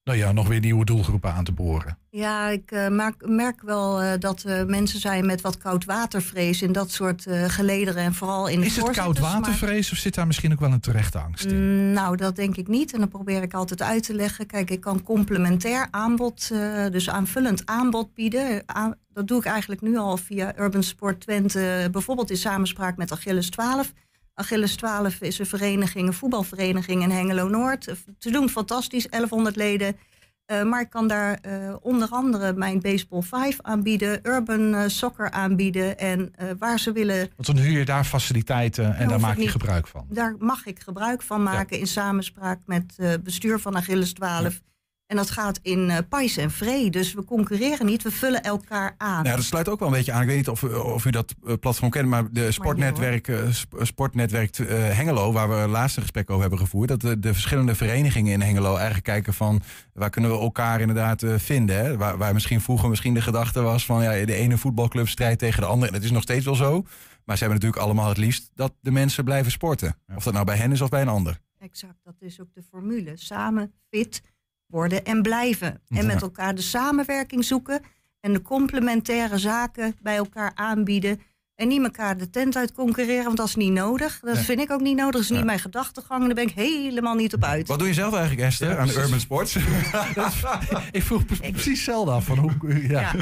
nou ja, nog weer nieuwe doelgroepen aan te boren. Ja, ik uh, maak, merk wel uh, dat uh, mensen zijn met wat koudwatervrees in dat soort gelederen en vooral in Is het koudwatervrees of zit daar misschien ook wel een terechte angst in? Mm, nou, dat denk ik niet en dat probeer ik altijd uit te leggen. Kijk, ik kan complementair aanbod, dus aanvullend aanbod bieden. dat doe ik eigenlijk nu al via Urban Sport Twente, bijvoorbeeld in samenspraak met Achilles 12 Achilles 12 is een vereniging, een voetbalvereniging in Hengelo-Noord. Ze doen fantastisch, 1100 leden. Uh, maar ik kan daar uh, onder andere mijn Baseball 5 aanbieden, Urban uh, Soccer aanbieden en waar ze willen. Want dan huur je daar faciliteiten en daar maak je niet, gebruik van. Daar mag ik gebruik van maken ja. in samenspraak met bestuur van Achilles 12. Ja. En dat gaat in uh, pais en vree. Dus we concurreren niet, we vullen elkaar aan. Ja, dat sluit ook wel een beetje aan. Ik weet niet of, of u dat uh, platform kent, maar de sportnetwerk, uh, sportnetwerk Hengelo, waar we laatste gesprek over hebben gevoerd, dat de, de, verschillende verenigingen in Hengelo eigenlijk kijken van waar kunnen we elkaar inderdaad vinden. Hè? Waar, waar, misschien vroeger misschien de gedachte was van ja, de ene voetbalclub strijdt tegen de andere. En dat is nog steeds wel zo. Maar ze hebben natuurlijk allemaal het liefst dat de mensen blijven sporten. Of dat nou bij hen is of bij een ander. Exact, dat is ook de formule. Samen fit worden en blijven. En met elkaar de samenwerking zoeken en de complementaire zaken bij elkaar aanbieden. En niet elkaar de tent uit concurreren, want dat is niet nodig. Dat vind ik ook niet nodig. Dat is niet mijn gedachtegang. Daar ben ik helemaal niet op uit. Wat doe je zelf eigenlijk, Esther, ja, aan de Urban Sports? ik vroeg precies hetzelfde af. Van hoe, ja.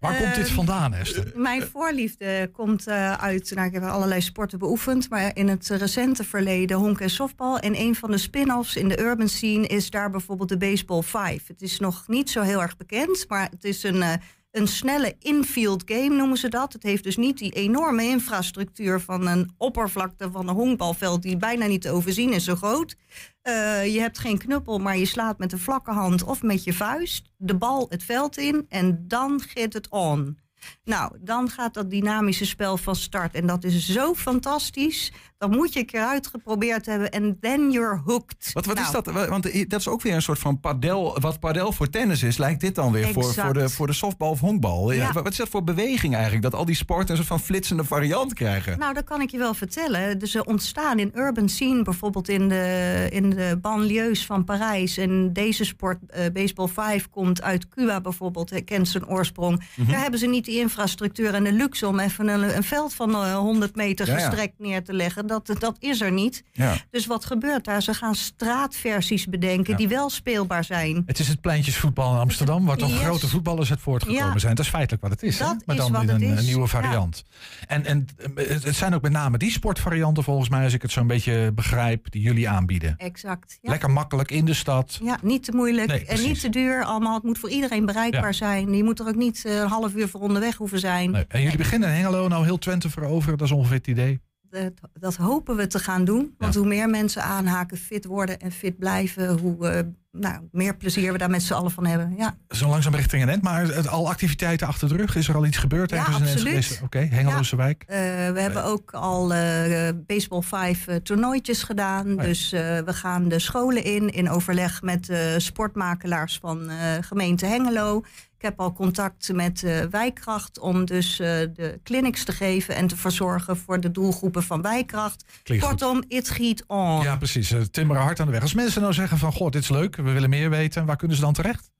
Waar komt dit ehm, vandaan, Esther? Mijn voorliefde komt uh, uit... Nou, ik heb allerlei sporten beoefend. Maar in het recente verleden honk en softbal. En een van de spin-offs in de urban scene is daar bijvoorbeeld de Baseball 5. Het is nog niet zo heel erg bekend. Maar het is een... Uh, een snelle infield game noemen ze dat. Het heeft dus niet die enorme infrastructuur van een oppervlakte van een honkbalveld die bijna niet te overzien is, zo groot. Uh, je hebt geen knuppel, maar je slaat met een vlakke hand of met je vuist de bal het veld in en dan gaat het on. Nou, dan gaat dat dynamische spel van start. En dat is zo fantastisch dan moet je een keer uitgeprobeerd hebben en then you're hooked. Wat, wat is Nou, dat? Want eh, dat is ook weer een soort van padel. Wat padel voor tennis is, lijkt dit dan weer voor, voor, de, voor de softbal of honkbal. Ja. Wat is dat voor beweging eigenlijk? Dat al die sporten een soort van flitsende variant krijgen. Nou, dat kan ik je wel vertellen. Dus ze ontstaan in urban scene, bijvoorbeeld in de, in de banlieues van Parijs. En deze sport, eh, Baseball 5, komt uit Cuba bijvoorbeeld, eh, kent zijn oorsprong. Mhm. Daar hebben ze niet die infrastructuur en de luxe om even een, een veld van eh, 100 meter Ja, ja. gestrekt neer te leggen. Dat, dat is er niet. Ja. Dus wat gebeurt daar? Ze gaan straatversies bedenken die wel speelbaar zijn. Het is het pleintjesvoetbal in Amsterdam, waar toch Yes. grote voetballers uit voortgekomen Ja. zijn. Dat is feitelijk wat het is. hè? Maar dan in het een, een nieuwe variant. En, en eh, het, het zijn ook met name die sportvarianten volgens mij, als ik het zo'n beetje begrijp, die jullie aanbieden. Exact. Ja. Lekker makkelijk in de stad. Ja, niet te moeilijk Nee, en niet te duur. Allemaal, het moet voor iedereen bereikbaar zijn. Je moet er ook niet eh, een half uur voor onderweg hoeven zijn. Nee. En jullie beginnen in Hengelo nou heel Twente veroveren, dat is ongeveer het idee. Dat, dat hopen we te gaan doen. Want hoe meer mensen aanhaken, fit worden en fit blijven, hoe eh, nou, meer plezier we daar met z'n allen van hebben. Ja, Zo langzaam richting een end, maar het, al activiteiten achter de rug. Is er al iets gebeurd Ja, absoluut. Oké, Hengeloze wijk. Eh, we hebben ook al eh, Baseball 5 eh, toernooitjes gedaan. Oh ja. Dus eh, we gaan de scholen in, in overleg met de sportmakelaars van eh, gemeente Hengelo. Ik heb al contact met eh, Wijkracht om dus eh, de clinics te geven en te verzorgen voor de doelgroepen van Wijkracht. Klinkt goed. Kortom, it giet on. Ja, precies. Eh, Timmeren hard aan de weg. Als mensen nou zeggen van, goh, dit is leuk, we willen meer weten. Waar kunnen ze dan terecht?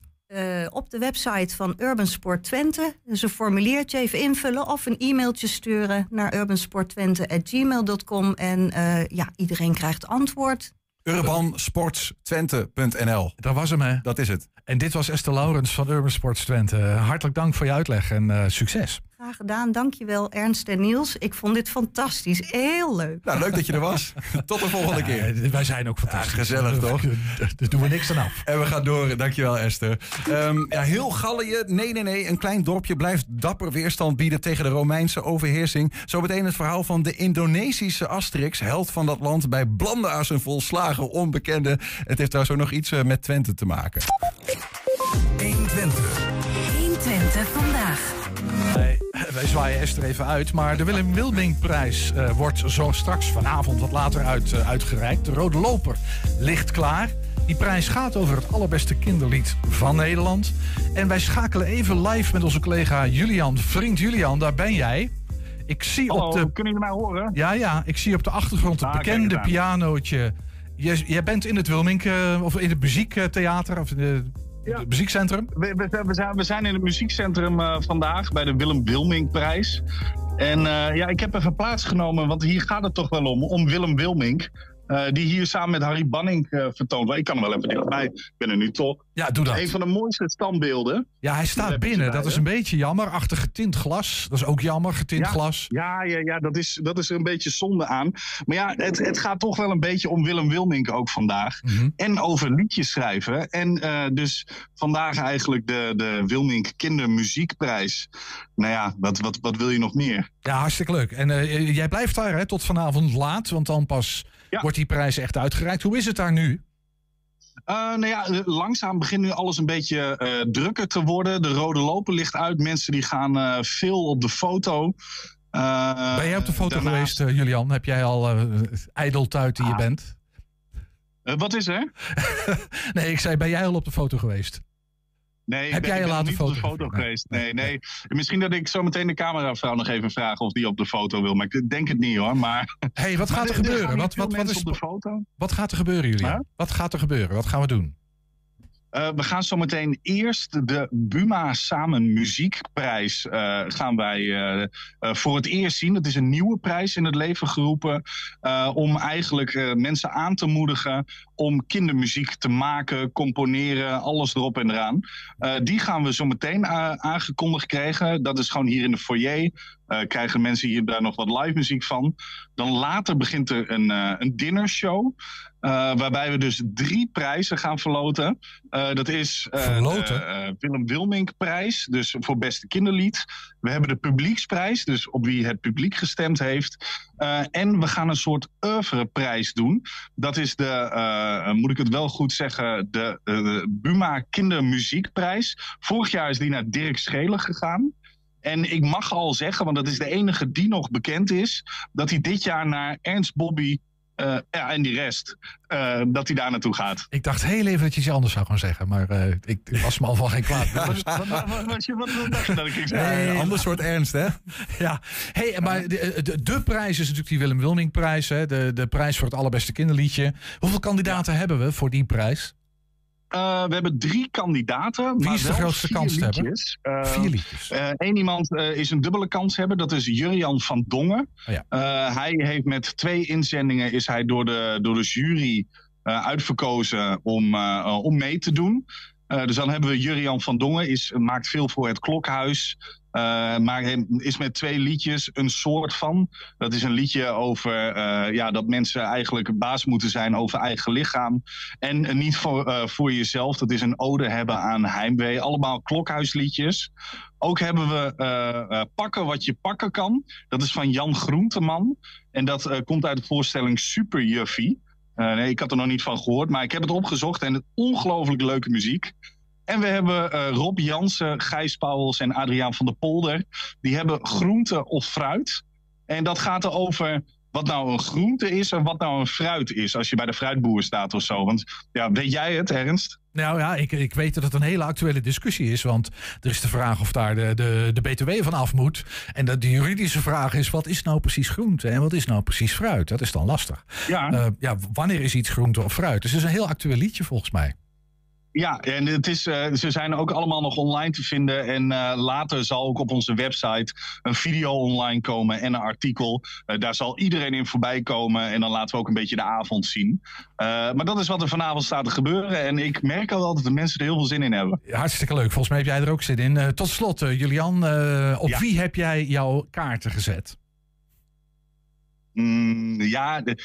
Op de website van Urban Sport Twente. Dus een formuliertje even invullen of een e-mailtje sturen naar urbansporttwente.gmail.com. En eh, ja, iedereen krijgt antwoord. Urbansportstwente.nl. Dat was hem, hè? Dat is het. En dit was Esther Laurens van Urban Sports Twente. Hartelijk dank voor je uitleg en eh, succes. Graag gedaan. Dankjewel Ernst en Niels. Ik vond dit fantastisch. Heel leuk. Nou, leuk dat je er was. Tot de volgende keer. Wij zijn ook fantastisch. gezellig, toch? Daar doen we niks aan af. En we gaan door. Dankjewel, Esther. Ehm, ja, heel Gallië. Nee, nee, nee. Een klein dorpje blijft dapper weerstand bieden tegen de Romeinse overheersing. Zometeen het verhaal van de Indonesische Asterix. Held van dat land bij blande aan zijn volslagen onbekende. Het heeft trouwens ook nog iets eh, met Twente te maken. 120. 120 Wij, zwaaien Esther even uit. Maar de Willem Wilming-prijs eh, wordt zo straks vanavond wat later uit, eh, uitgereikt. De Rode Loper ligt klaar. Die prijs gaat over het allerbeste kinderlied van Nederland. En wij schakelen even live met onze collega Julian. Vriend Julian, daar ben jij. Ik zie Hallo, op de... kunnen jullie mij horen? Ja, ja, ik zie op de achtergrond het Ah, bekende pianootje. Jij, jij bent in het Wilming, eh, of in het muziektheater, of in de, Ja. het muziekcentrum. We, we, we zijn, we zijn in het muziekcentrum eh, vandaag bij de Willem Wilming-prijs. En eh, ja, ik heb even plaatsgenomen, want hier gaat het toch wel om, om Willem Wilming. Eh, die hier samen met Harry Banning eh, vertoont. Ik kan hem wel even dichtbij. Ik ben er nu toch. Ja, doe dat. Een van de mooiste standbeelden. Ja, hij staat binnen. Dat is een beetje jammer. Achter getint glas. Dat is ook jammer, getint Ja. glas. Ja, ja, ja dat, is, dat is er een beetje zonde aan. Maar ja, het, het gaat toch wel een beetje om Willem Wilming ook vandaag. Mhm. En over liedjes schrijven. En eh, dus vandaag eigenlijk de, de Wilming Kindermuziekprijs. Nou ja, wat, wat, wat wil je nog meer? Ja, hartstikke leuk. En jij blijft daar hè, tot vanavond laat, want dan pas Ja. wordt die prijs echt uitgereikt. Hoe is het daar nu? Eh, nou ja, eh, langzaam begint nu alles een beetje eh, drukker te worden. De rode loper ligt uit. Mensen die gaan veel op de foto. Ben jij op de foto daarnaast- geweest, Julian? Heb jij al eh ijdeltuit die je Ah. bent? Wat is er? Nee, ik zei, ben jij al op de foto geweest? Nee, Heb ik ben, jij je laten niet op de foto- foto Nee. geweest. Nee, nee. Misschien dat ik zo meteen de cameravrouw nog even vraag of die op de foto wil. Maar ik denk het niet hoor. Maar, hey, wat gaat er gebeuren? Wat, wat, wat, is, op de foto? wat gaat er gebeuren? Huh? Wat gaat er gebeuren? Wat gaan we doen? Eh, we gaan zometeen eerst de Buma Samen Muziekprijs eh, gaan wij eh, voor het eerst zien. Het is een nieuwe prijs in het leven geroepen om eigenlijk mensen aan te moedigen om kindermuziek te maken, componeren, alles erop en eraan. Die gaan we zometeen eh, aangekondigd krijgen. Dat is gewoon hier in de foyer. Eh, krijgen mensen hier daar nog wat live muziek van. Dan later begint er een, eh een dinnershow. eh, waarbij we dus drie prijzen gaan verloten. Dat is de Willem Wilmink prijs, dus voor beste kinderlied. We hebben de publieksprijs, dus op wie het publiek gestemd heeft. En we gaan een soort oeuvreprijs doen. Dat is de, moet ik het wel goed zeggen, de, de Buma Kindermuziekprijs. Vorig jaar is die naar Dirk Schelen gegaan. En ik mag al zeggen, want dat is de enige die nog bekend is, dat hij dit jaar naar Ernst Bobby uh, ja, en die rest, uh, dat hij daar naartoe gaat. Ik dacht heel even dat je iets anders zou gaan zeggen, maar uh, ik was me al van geen kwaad. wat, wat, wat, wat, wat dacht je dat ik zei? Nee, een ander soort ernst, hè? ja, hey, maar de, de, de, prijs is natuurlijk die Willem Wilming prijs, hè? De, de prijs voor het allerbeste kinderliedje. Hoeveel kandidaten ja. hebben we voor die prijs? Uh, we hebben drie kandidaten. Wie is de grootste kans hebben? Uh, vier liedjes. Eén uh, iemand is een dubbele kans hebben. Dat is Jurjan van Dongen. Oh ja. hij heeft met twee inzendingen is hij door de, door de jury uitverkozen om, om mee te doen. Dus dan hebben we Jurjan van Dongen. Is, maakt veel voor het Klokhuis. Uh, maar is met twee liedjes een soort van. Dat is een liedje over uh, ja, dat mensen eigenlijk baas moeten zijn over eigen lichaam. En niet voor, voor jezelf. Dat is een ode hebben aan heimwee. Allemaal klokhuisliedjes. Ook hebben we Pakken wat je pakken kan. Dat is van Jan Groenteman. En dat komt uit de voorstelling Super Juffie. Nee, ik had er nog niet van gehoord, maar ik heb het opgezocht en het ongelooflijk leuke muziek. En we hebben uh, Rob Jansen, Gijs Pauwels en Adriaan van der Polder. Die hebben groente of fruit. En dat gaat erover wat nou een groente is en wat nou een fruit is. Als je bij de fruitboer staat of zo. Want ja, weet jij het, Ernst? Nou ja, ik, ik weet dat het een hele actuele discussie is. Want er is de vraag of daar de, de, de BTW van af moet. En dat de juridische vraag is: wat is nou precies groente en wat is nou precies fruit? Dat is dan lastig. Ja, uh, ja wanneer is iets groente of fruit? Dus het is een heel actueel liedje volgens mij. Ja, en het is, uh, ze zijn ook allemaal nog online te vinden. En uh, later zal ook op onze website een video online komen en een artikel. Uh, daar zal iedereen in voorbij komen. En dan laten we ook een beetje de avond zien. maar dat is wat er vanavond staat te gebeuren. En ik merk al dat de mensen er heel veel zin in hebben. Hartstikke leuk. Volgens mij heb jij er ook zin in. tot slot, Julian, op ja. wie heb jij jouw kaarten gezet? Mm, ja, de,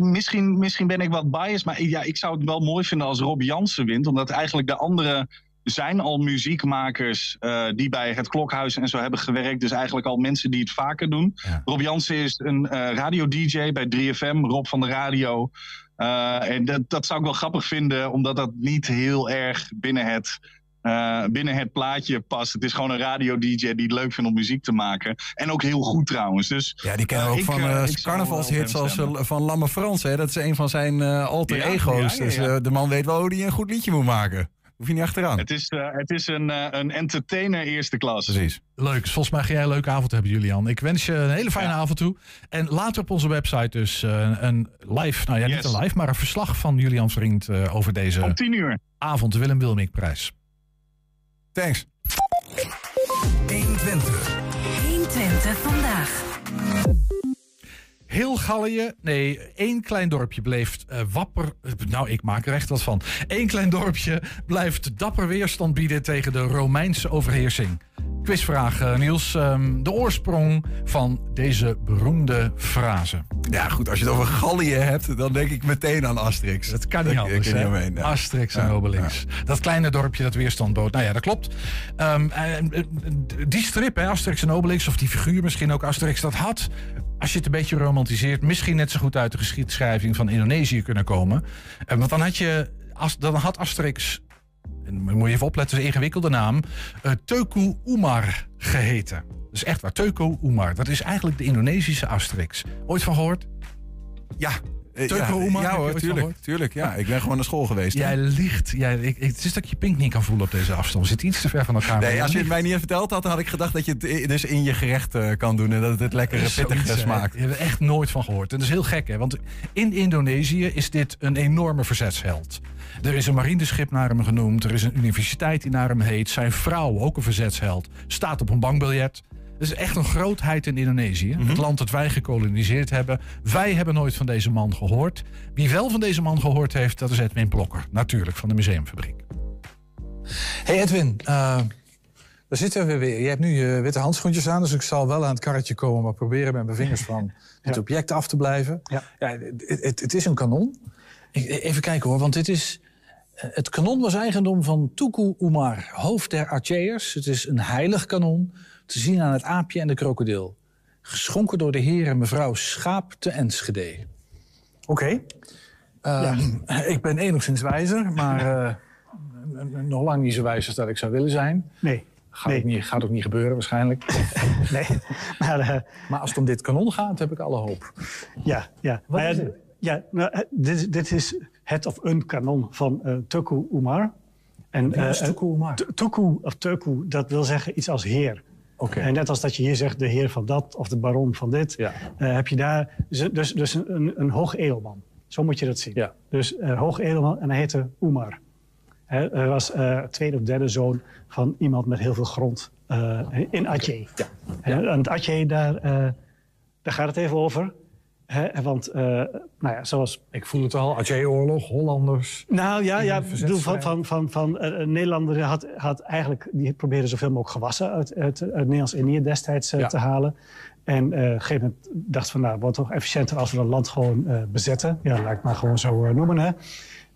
misschien, misschien ben ik wat biased, maar ja, ik zou het wel mooi vinden als Rob Jansen wint. Omdat eigenlijk de andere zijn al muziekmakers uh, die bij het Klokhuis en zo hebben gewerkt. Dus eigenlijk al mensen die het vaker doen. Ja. Rob Jansen is een uh, radio-dj bij 3FM, Rob van de Radio. Uh, en dat, dat zou ik wel grappig vinden, omdat dat niet heel erg binnen het uh, binnen het plaatje past. Het is gewoon een radio-dj die het leuk vindt om muziek te maken. En ook heel goed trouwens. Dus, ja, die kennen we ook ik, van uh, carnavalshits als van Lamme Frans. Hè? Dat is een van zijn alter Ja, ego's. ja, ja, ja. Dus de man weet wel hoe hij een goed liedje moet maken. Hoef je niet achteraan. Het is, uh, het is een, uh, een entertainer eerste klas. Precies. Leuk. Volgens mij ga jij een leuke avond hebben, Julian. Ik wens je een hele fijne Ja. avond toe. En later op onze website dus uh, een live, nou ja, niet een live, maar een verslag van Julian Vriend uh, over deze Om tien uur. avond, de Willem Wilming-prijs. Thanks. 120. 120 vandaag. Heel Gallië, nee, één klein dorpje bleef uh, wapper. Nou, ik maak er echt wat van. Eén klein dorpje blijft dapper weerstand bieden tegen de Romeinse overheersing. Quizvraag, uh, Niels. Um, de oorsprong van deze beroemde frase. Ja, goed. Als je het over Gallië hebt, dan denk ik meteen aan Asterix. Dat kan niet Dat- anders, niet omheen, ja. Asterix en Ja, Obelix. Dat kleine dorpje dat weerstand bood. Nou ja, dat klopt. Ehm, eh, die strip, hè, Asterix en Obelix, of die figuur misschien ook Asterix, dat had, als je het een beetje romantiseert, misschien net zo goed uit de geschiedschrijving van Indonesië kunnen komen. Eh, want dan had je, dan had Asterix, en moet je even opletten, een ingewikkelde naam, eh Teuku Umar geheten. Dus echt waar, Teuku Umar. Dat is eigenlijk de Indonesische Asterix. Ooit van gehoord? Ja. Eh, ja, ja hoor, tuurlijk, tuurlijk. Ja, ik ben gewoon naar school geweest. Jij liegt. Jij, ik, ik- het is dat je pink niet kan voelen op deze afstand. We zitten iets te ver van elkaar. Nee, als je het mij niet verteld had, had ik gedacht dat je het dus in je gerecht eh, kan doen. En dat het pittige hè. smaakt. Je hebt er echt nooit van gehoord. En dat is heel gek, hè? Want in Indonesië is dit een enorme verzetsheld. Er is een marineschip naar hem genoemd. Er is een universiteit die naar hem heet. Zijn vrouw, ook een verzetsheld, staat op een bankbiljet. Het is echt een grootheid in Indonesië. Mhm. Het land dat wij gekoloniseerd hebben. Wij hebben nooit van deze man gehoord. Wie wel van deze man gehoord heeft, dat is Edwin Blokker. Natuurlijk, van de Museumfabriek. Hey Edwin, eh, daar zitten we weer. Je hebt nu je witte handschoentjes aan, dus ik zal wel aan het karretje komen, maar proberen met mijn vingers van het object af te blijven. Ja. het, het, het is een kanon. Ik- even kijken hoor, want dit is. eh, Het kanon was eigendom van Tuku Umar, hoofd der Archeërs. Het is een heilig kanon, te zien aan het aapje en de krokodil. Geschonken door de heer en mevrouw Schaap te Enschede. Oké. Eh, Ik ben enigszins wijzer, maar eh, nog lang niet zo wijs als dat ik zou willen zijn. Nee. Gaat, Nee. ook, niet, gaat ook niet gebeuren waarschijnlijk. Nee, maar eh, Maar als het om dit kanon gaat, heb ik alle hoop. ja, ja. Wat Maar is ja, het? Ja, nou, eh, dit, is- dit is het of een kanon van eh Tuku Umar. En, eh, Tuku Umar? Tuku of Tuku, dat wil zeggen iets als heer. En net als dat je hier zegt de heer van dat of de baron van dit, Ja. eh, heb je daar dus, dus, een, een hoog edelman. Zo moet je dat zien. Ja. Dus eh hoog edelman en hij heette Umar. Hij was eh, tweede of derde zoon van iemand met heel veel grond in Aceh. Ja. En het Aceh, daar, daar gaat het even over. Hè, want, eh, nou ja, zoals Ik voel het al. Aceh-oorlog, Hollanders. nou ja, ja bedoel, van, van, van, van eh, Nederlander had, had eigenlijk, die probeerden zoveel mogelijk gewassen uit, uit, uit Nederlands-Indië destijds eh, Ja. te halen. En eh, op een gegeven moment dacht van, nou, het wordt toch efficiënter als we een land gewoon eh, bezetten. Ja, laat ik maar gewoon zo eh, noemen. Hè.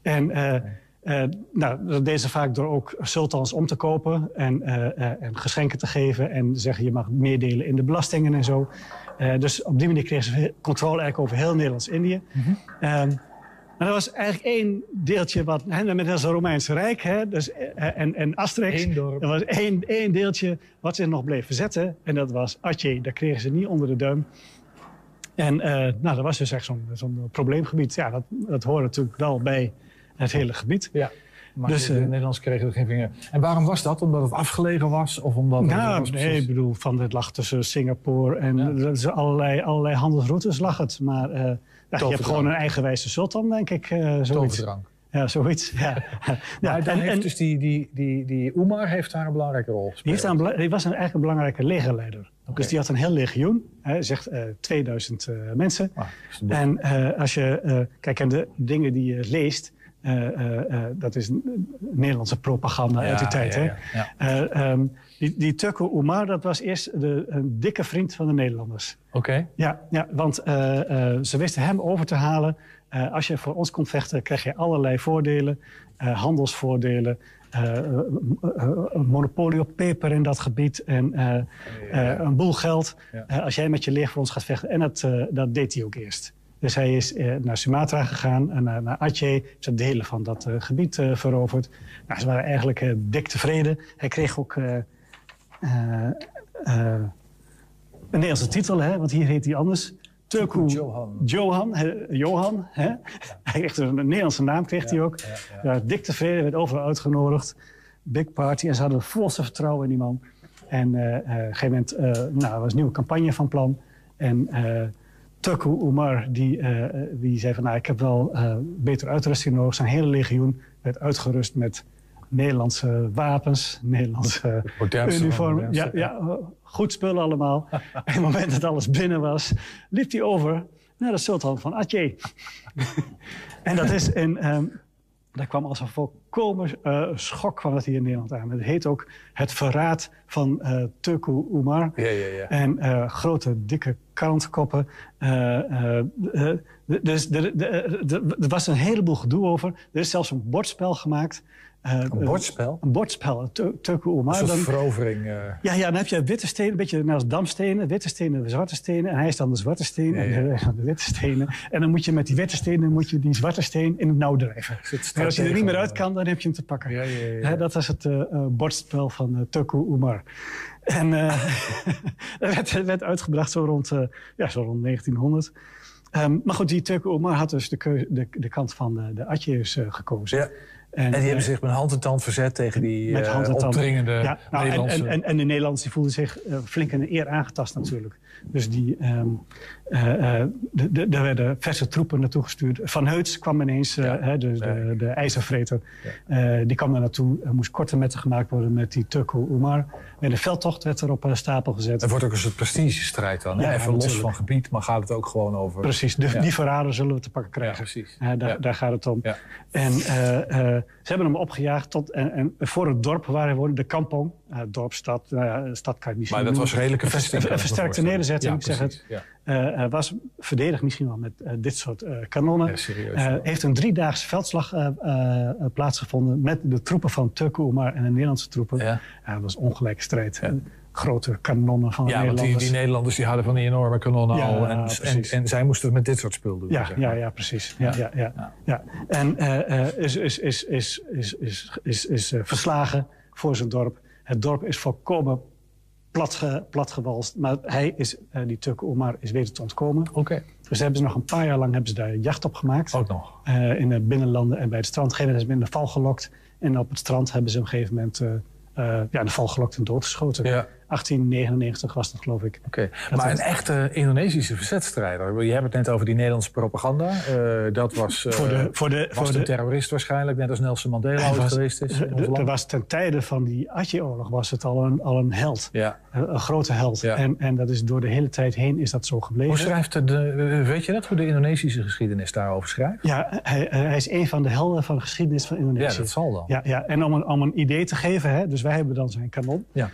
En eh, eh, nou, dat deden ze vaak door ook sultans om te kopen en, eh, eh, en geschenken te geven. En zeggen, je mag meedelen in de belastingen en zo. Eh, dus op die manier kregen ze controle eigenlijk over heel Nederlands-Indië. Ehm, maar er was eigenlijk één deeltje wat, hè, met het Romeinse Rijk hè, dus, eh, en, en Asterix. Eén dorp. Er was één, één deeltje wat zich nog bleef verzetten. En dat was Atje. Daar kregen ze niet onder de duim. En eh, nou, dat was dus echt zo'n probleemgebied. Ja, dat, dat hoort natuurlijk wel bij het hele gebied. Ja. Maar Dus, de eh, Nederlanders kregen er geen vinger. En waarom was dat? Omdat het afgelegen was? Of omdat het Nou, was nee, ik bedoel, van het lag tussen Singapore en Ja. er allerlei, allerlei handelsroutes lag het. Maar eh, ja, je hebt gewoon een eigenwijze sultan, denk ik. eh zoiets. Ja, zoiets. Ja. dan en- heeft dus die, die, die, die Umar heeft daar een belangrijke rol gespeeld. Die, heeft daar een die was een, eigenlijk een belangrijke legerleider. Dus die had een heel legioen, hè, zegt eh 2000 eh, mensen. Ah. En als je, eh, kijk, en de dingen die je leest, dat is Nederlandse propaganda uit die tijd. hè. Eh, ehm, die, die Umar, dat was eerst de, een dikke vriend van de Nederlanders. Oké. Ja, ja want eh, eh, ze wisten hem over te halen. Eh, als je voor ons komt vechten, krijg je allerlei voordelen. eh, handelsvoordelen. eh, eh, eh, een monopolie op peper in dat gebied. En eh, eh, een boel geld. Eh, als jij met je leger voor ons gaat vechten. En dat, eh, dat deed hij ook eerst. Dus hij is eh, naar Sumatra gegaan, en naar, naar Aceh. Ze delen van dat eh, gebied eh, veroverd. Nou, ze waren eigenlijk dik tevreden. Hij kreeg ook een Nederlandse titel, hè, want hier heet hij anders. Turku Johan. Johan, Johan hè? Hij kreeg dus een Nederlandse naam, kreeg hij ook. Ja, dik tevreden, werd overal uitgenodigd. Big party. En ze hadden volste vertrouwen in die man. En op een gegeven moment nou, was een nieuwe campagne van plan. En Turku Umar, die, eh, die zei van... Nou, ik heb wel eh, betere uitrusting nodig. Zijn hele legioen werd uitgerust met Nederlandse wapens, Nederlandse van uniformen. Ja, ja, eh, goed spul allemaal. en op het moment dat alles binnen was, liep hij over naar de sultan van Aceh. en dat is in... ehm daar kwam als een volkomen eh, schok kwam dat hier in Nederland aan. Het heet ook het verraad van eh Turku Umar. Ja, ja, ja. En eh, grote, dikke krantkoppen. Eh, eh, eh, dus er, er- er- er was een heleboel gedoe over. Er is zelfs een bordspel gemaakt. Eh, Een bordspel? Een bordspel, Turku Een Umar. soort Dan- verovering. eh, ja, ja, dan heb je witte stenen, een beetje als damstenen. Witte stenen en zwarte stenen. En hij is dan de zwarte steen en ja. de, de witte stenen. En dan moet je met die witte stenen moet je die zwarte steen in het nauw drijven. En als je er niet meer uit kan, dan heb je hem te pakken. Ja, ja, ja. Hè, dat was het eh, eh, bordspel van uh, Turku Umar. En eh, dat werd, werd uitgebracht zo rond, eh, ja, zo rond 1900. Ehm, maar goed, die Turku Umar had dus de, de, de kant van de, de Atje's eh, gekozen. En die hebben zich met hand en tand verzet tegen die Met eh, hand en opdringende Ja, nou, en, Nederlandse... en, en, en de Nederlanders die voelden zich eh, flink in de eer aangetast natuurlijk. Dus die, de- de- er werden verse troepen naartoe gestuurd. Van Heuts kwam ineens, eh, Ja. hè, dus de, de ijzervreter. Eh, die kwam daar naartoe. Er moest korte metten gemaakt worden met die Turko Umar. En de veldtocht werd er op stapel gezet. Het wordt ook een soort prestigestrijd dan. Ja, Even los van gebied, maar gaat het ook gewoon over... Precies, de, Ja. die verrader zullen we te pakken Ja, krijgen. precies. Daar, Ja. daar gaat het om. Ja. En eh, eh, ze hebben hem opgejaagd tot, en, en voor het dorp waar hij woonde, de kampong. Eh, dorp, stad, nou ja, stad kan je niet Maar dat was redelijke vesting. Een, versterkte nederzetting, Ja, ik zeg het. Ja. Eh, was verdedigd misschien wel met dit soort kanonnen. Ja, serieus, ja. heeft een driedaagse veldslag plaatsgevonden met de troepen van Turku Umar en de Nederlandse troepen. Ja, dat was ongelijke strijd. Grote kanonnen van de Ja, want die, Nederlanders. die Nederlanders die hadden van die enorme kanonnen Ja, al. En, en, en zij moesten het met dit soort spul doen. Ja, zeg ja, maar. ja, precies. Ja, ja, ja, Ja. ja. En eh, eh, is, is, is, is, is, is, is, is eh, verslagen voor zijn dorp. Het dorp is volkomen platge, platgewalst. Maar hij is, uh, die Turk Omar is weten te ontkomen. Oké. Dus hebben ze nog een paar jaar lang hebben ze daar jacht op gemaakt. Ook nog. In de binnenlanden en bij het strand. Geen hebben ze in de val gelokt. En op het strand hebben ze op een gegeven moment ja, in de val gelokt en doodgeschoten. Ja. 1899 was dat, geloof ik. Oké, okay. maar een echte Indonesische verzetstrijder. Je hebt het net over die Nederlandse propaganda. Uh, dat was, uh, voor de, voor de, was voor een de, terrorist waarschijnlijk, net als Nelson Mandela ooit geweest is. Er was ten tijde van die Aceh-oorlog was het al een, al een held. Ja. Een, een grote held. Ja. En, en dat is door de hele tijd heen is dat zo gebleven. Hoe schrijft de, weet je dat, hoe de Indonesische geschiedenis daarover schrijft? Ja, hij, hij is een van de helden van de geschiedenis van Indonesië. Ja, dat zal dan. Ja, ja. En om een, om een idee te geven, hè, dus wij hebben dan zijn kanon. Ja.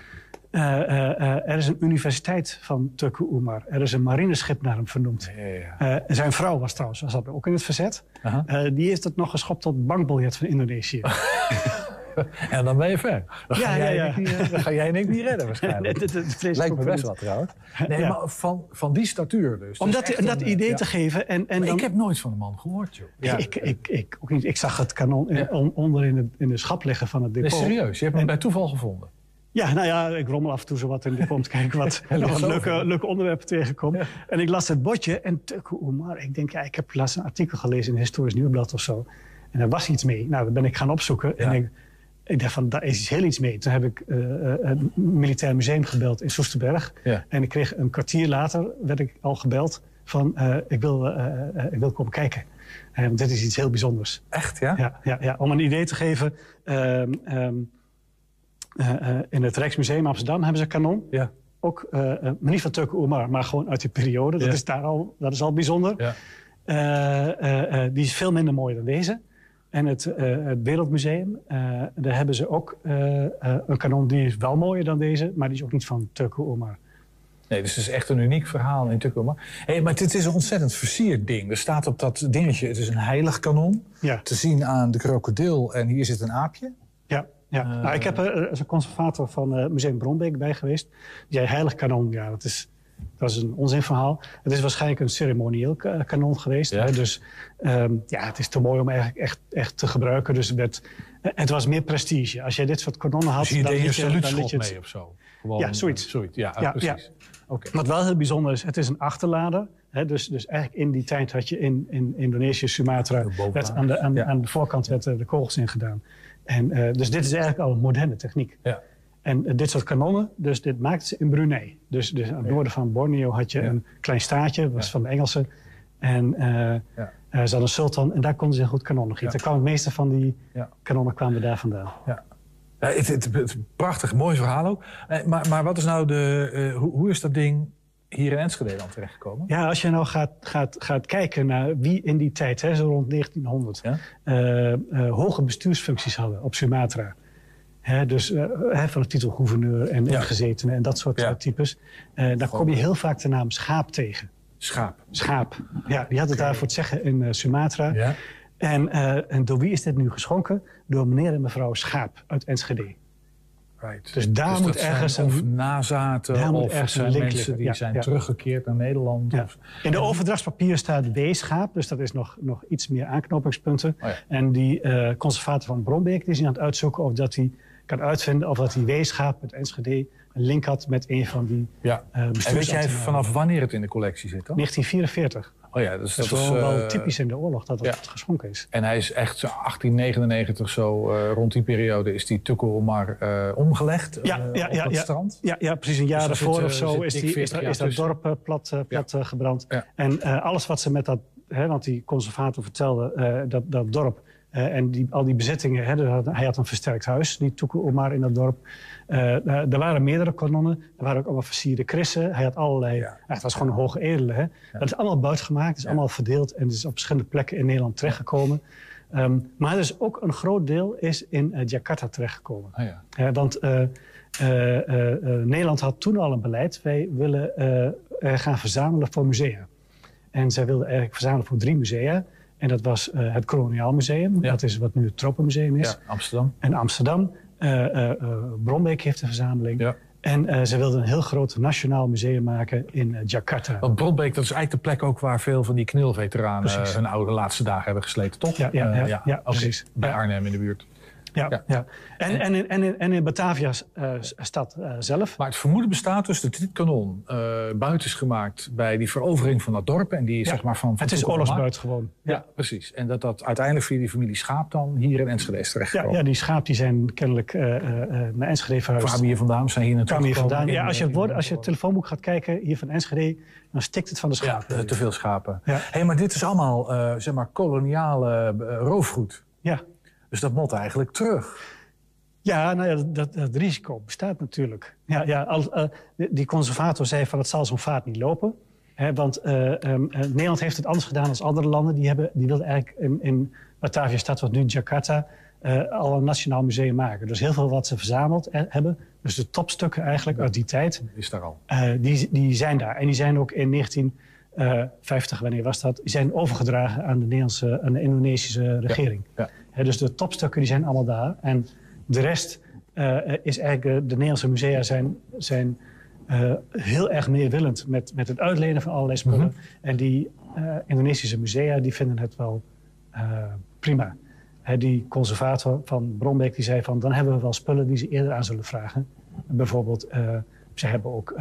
Uh, uh, uh, er is een universiteit van Teku Umar. Er is een marineschip naar hem vernoemd. Ja, ja. zijn vrouw was trouwens, was dat ook in het verzet. -huh. die heeft het nog geschopt tot bankbiljet van Indonesië. en dan ben je ver. Dan ja, ga, jij Niet, dan ga jij niks niet redden waarschijnlijk. dat, dat, dat Lijkt me best wel trouwens. Nee, maar van, van die statuur dus. Om Dus dat, dat een, idee te geven. En, en dan, Ik heb nooit van de man gehoord, joh. ik, ik, ik, ook niet. ik zag het kanon in- on- onder in de, in de schap liggen van het Nee, depot. serieus, je hebt hem bij toeval gevonden. Ja, nou ja, ik rommel af en toe zo wat in het om te kijken wat, leuke, leuke onderwerpen tegenkom. En ik las het bordje en Teku Umar. Ik denk, ja, ik heb laatst een artikel gelezen in het Historisch Nieuwblad of zo. En daar was iets mee. Nou, dat ben ik gaan opzoeken. En ik, ik dacht van, daar is heel iets mee. Toen heb ik eh, eh, het Militair Museum gebeld in Soesterberg. Ja. En ik kreeg een kwartier later, werd ik al gebeld van, eh, ik, wil, eh, eh, ik wil komen kijken. Eh, dit is iets heel bijzonders. Echt, ja? Ja, ja, ja. om een idee te geven. ehm, ehm, eh, eh, in het Rijksmuseum Amsterdam hebben ze een kanon. Ja. Ook, eh, eh, maar niet van Turku Umar, maar gewoon uit die periode. Dat, Ja. is, daar al, dat is al bijzonder. Ja. Eh, eh, eh, die is veel minder mooi dan deze. En het, eh, het Wereldmuseum, eh, daar hebben ze ook eh, eh, een kanon die is wel mooier dan deze, maar die is ook niet van Turku Umar. Nee, dus het is echt een uniek verhaal in Tukuma. Hey, maar dit is een ontzettend versierd ding. Er staat op dat dingetje, het is een heilig kanon. Ja. Te zien aan de krokodil en hier zit een aapje. Ja, ja. Eh, nou, ik heb er is een conservator van eh, Museum Bronbeek bij geweest. Die heilig kanon, ja, dat is, dat is een onzinverhaal. Het is waarschijnlijk een ceremonieel ka- kanon geweest. Ja. Hè, dus ehm, ja, het is te mooi om eigenlijk echt, echt te gebruiken. Dus het, werd, eh, het was meer prestige. Als je dit soort kanonnen had... Dus je dan deed je- saluutschot het- mee of zo? Gewoon, Ja, zoiets. zoiets. Ja, Ja, precies. Oké. Wat wel heel bijzonder is, het is een achterlader. Hè, dus, dus eigenlijk in die tijd had je in, in Indonesië, Sumatra... Werd aan, de, aan, Ja. aan de voorkant werd de kogels ingedaan. En, eh, dus dit is eigenlijk al een moderne techniek. Ja. En eh, dit soort kanonnen, dus dit maakten ze in Brunei. Dus, dus aan het noorden van Borneo had je een klein staatje, dat was van de Engelsen. En eh Ja. ze hadden een sultan en daar konden ze goed kanonnen gieten. Het meeste van die kanonnen kwamen daar vandaan. Ja, het, het, het, prachtig, mooi verhaal ook. Maar, maar wat is nou de, hoe, hoe is dat ding hier in Enschede dan terechtgekomen? Ja, als je nou gaat, gaat, gaat kijken naar wie in die tijd, hè, zo rond 1900, Ja. eh, eh, hoge bestuursfuncties hadden op Sumatra. Hè, dus eh, hè, van de titel gouverneur en Ja. ingezetenen en dat soort Ja. types. Dan kom je heel vaak de naam Schaap tegen. Schaap. Schaap. Ja, die had het daar voor het zeggen in Sumatra. Ja. En, en door wie is dit nu geschonken? Door meneer en mevrouw Schaap uit Enschede. Right. Dus daar moet dat zijn ergens of een- nazaten daar moet of ergens zijn mensen liggen. die Ja, zijn ja. teruggekeerd naar Nederland. Ja. Of, In de overdrachtspapieren staat weeschaap, dus dat is nog, nog iets meer aanknopingspunten. Oh ja. En die eh, conservator van Brombeek die is aan het uitzoeken of dat hij kan uitvinden of dat die weeschaap met Enschede een link had met een van die ja. eh en weet jij vanaf wanneer het in de collectie zit dan? 1944. Oh ja, dus Dat is dat is wel, wel eh, typisch in de oorlog dat ja. geschonken is. En hij is echt zo 1899 zo, eh, rond die periode is die Tukku Omar eh, omgelegd Ja, ja, op ja, het ja. strand. Ja, ja, precies een jaar Dus daar ervoor of zo is, die, is, 40 dat- jaar is dat dorp plat, plat gebrand. En alles wat ze met dat, hè, want die conservator vertelde, dat, dat dorp en die, al die bezittingen, hè, hij had een versterkt huis, die Tuku Omar in dat dorp. Eh, eh, er waren meerdere kanonnen, er waren ook allemaal versierde krissen. Hij had allerlei, ja. het was gewoon een hoge edele. Hè. Dat is allemaal buitengemaakt, het is allemaal verdeeld en het is op verschillende plekken in Nederland terechtgekomen. Ehm, maar er is ook een groot deel is in eh, Jakarta terechtgekomen. Ah, ja. Want Nederland had toen al een beleid. Wij willen gaan verzamelen voor musea. En zij wilden eigenlijk verzamelen voor drie musea. En dat was het Koloniaal Museum. Ja. Dat is wat nu het Tropenmuseum is. Ja, Amsterdam. En Amsterdam. Eh eh, eh, Brombeek heeft een verzameling. Ja. En ze wilden een heel groot nationaal museum maken in Jakarta. Want Brodbeek, dat is eigenlijk de plek ook waar veel van die knilveteranen hun oude laatste dagen hebben gesleten, toch? Ja, ja, ja, ja, precies. Bij. Arnhem in de buurt. Ja, ja. En, en, in, en, in, en in Batavia uh, stad uh, zelf. Maar het vermoeden bestaat dus dat dit kanon uh, buiten is gemaakt bij die verovering van dat dorp. En die ja. zeg maar van. Het is oorlogsbuit gewoon. Ja. ja. precies. En dat dat uiteindelijk via die familie Schaap dan hier in Enschede is terechtgekomen. Ja, ja, die Schaap die zijn kennelijk naar Enschede verhuisd. Kwamen hier vandaan, zijn hier naartoe hier vandaan. Ja, als je, het woord, als je het telefoonboek gaat kijken hier van Enschede, dan stikt het van de schapen. Ja, te veel schapen. Ja. Hey, maar dit is allemaal zeg maar koloniale roofgoed. Ja. Dus dat moet eigenlijk terug. Ja, nou ja, dat, dat, risico bestaat natuurlijk. Ja, ja, al, uh, die conservator zei van het zal zo'n vaart niet lopen. Hè, want uh, um, uh, Nederland heeft het anders gedaan dan andere landen. Die, hebben, die wilden eigenlijk in, in Batavia stad, wat nu Jakarta, al een nationaal museum maken. Dus heel veel wat ze verzameld hebben, dus de topstukken eigenlijk uit die tijd, is daar al. die, die zijn daar. En die zijn ook in 1950, wanneer was dat, zijn overgedragen aan de, Nederlandse, aan de Indonesische regering. Ja, ja. Dus de topstukken die zijn allemaal daar. En de rest uh, is eigenlijk, de Nederlandse musea zijn, zijn uh, heel erg meerwillend met, met het uitlenen van allerlei spullen. Mm -hmm. En die uh, Indonesische musea die vinden het wel prima. He, die conservator van Brombeek die zei van dan hebben we wel spullen die ze eerder aan zullen vragen. Bijvoorbeeld, ze hebben ook,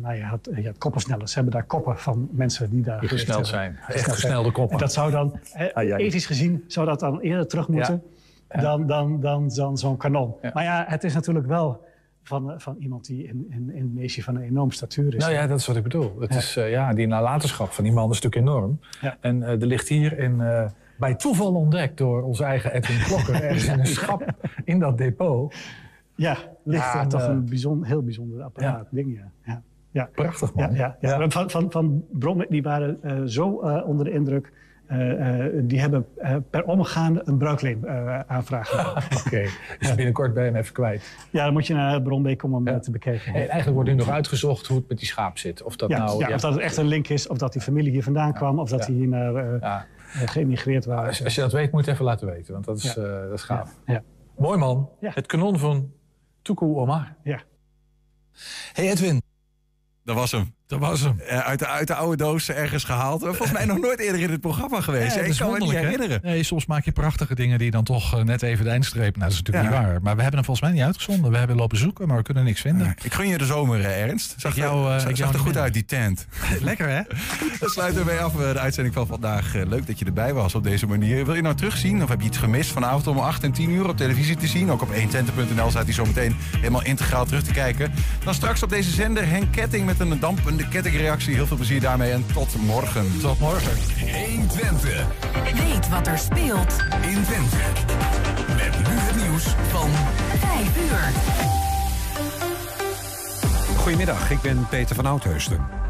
nou, je had, je had koppersnellers. Ze hebben daar koppen van mensen die daar die gesneld zijn. Echt gesnelde koppen. En dat zou dan, ethisch gezien, zou dat dan eerder terug moeten. Ja dan, dan, dan, dan zo'n kanon. Ja. Maar ja, het is natuurlijk wel van, van iemand die in, in Indonesië van een enorm statuur is. Nou ja, dat is wat ik bedoel. Het ja. is, uh, ja, die nalatenschap van die man is natuurlijk enorm. En uh, er ligt hier in, uh, bij toeval ontdekt door onze eigen Edwin Klokker... ergens in een schap in dat depot. Ja, ligt er toch een bijzonder, heel bijzonder apparaat ding, ja. ja. Ja. Prachtig man. Ja, ja, ja. Van, van, van die waren zo onder de indruk uh, die hebben per omgaande een bruikleen aanvraag. Oké, okay. dus binnenkort ben je hem even kwijt. Ja, dan moet je naar Bronbeek om hem te bekijken. Hey, eigenlijk wordt nu nog uitgezocht hoe het met die schaap zit. Of dat, nou, ja, of dat het echt een link is, of dat die familie hier vandaan kwam, of dat die hier naar geëmigreerd waren. Als, als, je dat weet, moet je het even laten weten, want dat is, dat is gaaf. Mooi man, het kanon van Tuku Omar. Ja. Hey Edwin. Dat was hem. Dat was hem. Uh, uit, de, uit de oude doos ergens gehaald. Volgens mij nog nooit eerder in het programma geweest. Ja, ik kan me niet herinneren. Nee, soms maak je prachtige dingen die dan toch uh, net even de eindstreep. Nou, dat is natuurlijk ja. niet waar. Maar we hebben hem volgens mij niet uitgezonden. We hebben lopen zoeken, maar we kunnen niks vinden. Ja, ik gun je de zomer, Ernst. Zag, jou, uh, zag, zag er goed uit, die tent. Lekker, hè? Dan sluiten we mee af de uitzending van vandaag. leuk dat je erbij was op deze manier. Wil je nou terugzien of heb je iets gemist vanavond om 8 en 10 uur op televisie te zien? Ook op 120.nl staat hij zo meteen helemaal integraal terug te kijken. Dan straks op deze zender Henk Ketting met een dampende kettingreactie. Heel veel plezier daarmee en tot morgen. Tot morgen. 120. Weet wat er speelt in Twente. Met nu het nieuws van 5 uur. Goedemiddag, ik ben Peter van Oudheusden.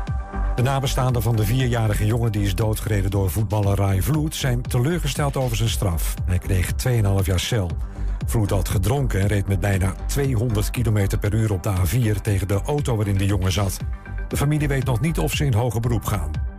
De nabestaanden van de vierjarige jongen die is doodgereden door voetballer Rai Vloed... zijn teleurgesteld over zijn straf. Hij kreeg 2,5 jaar cel. Vloed had gedronken en reed met bijna 200 km per uur op de A4... tegen de auto waarin de jongen zat. De familie weet nog niet of ze in hoger beroep gaan.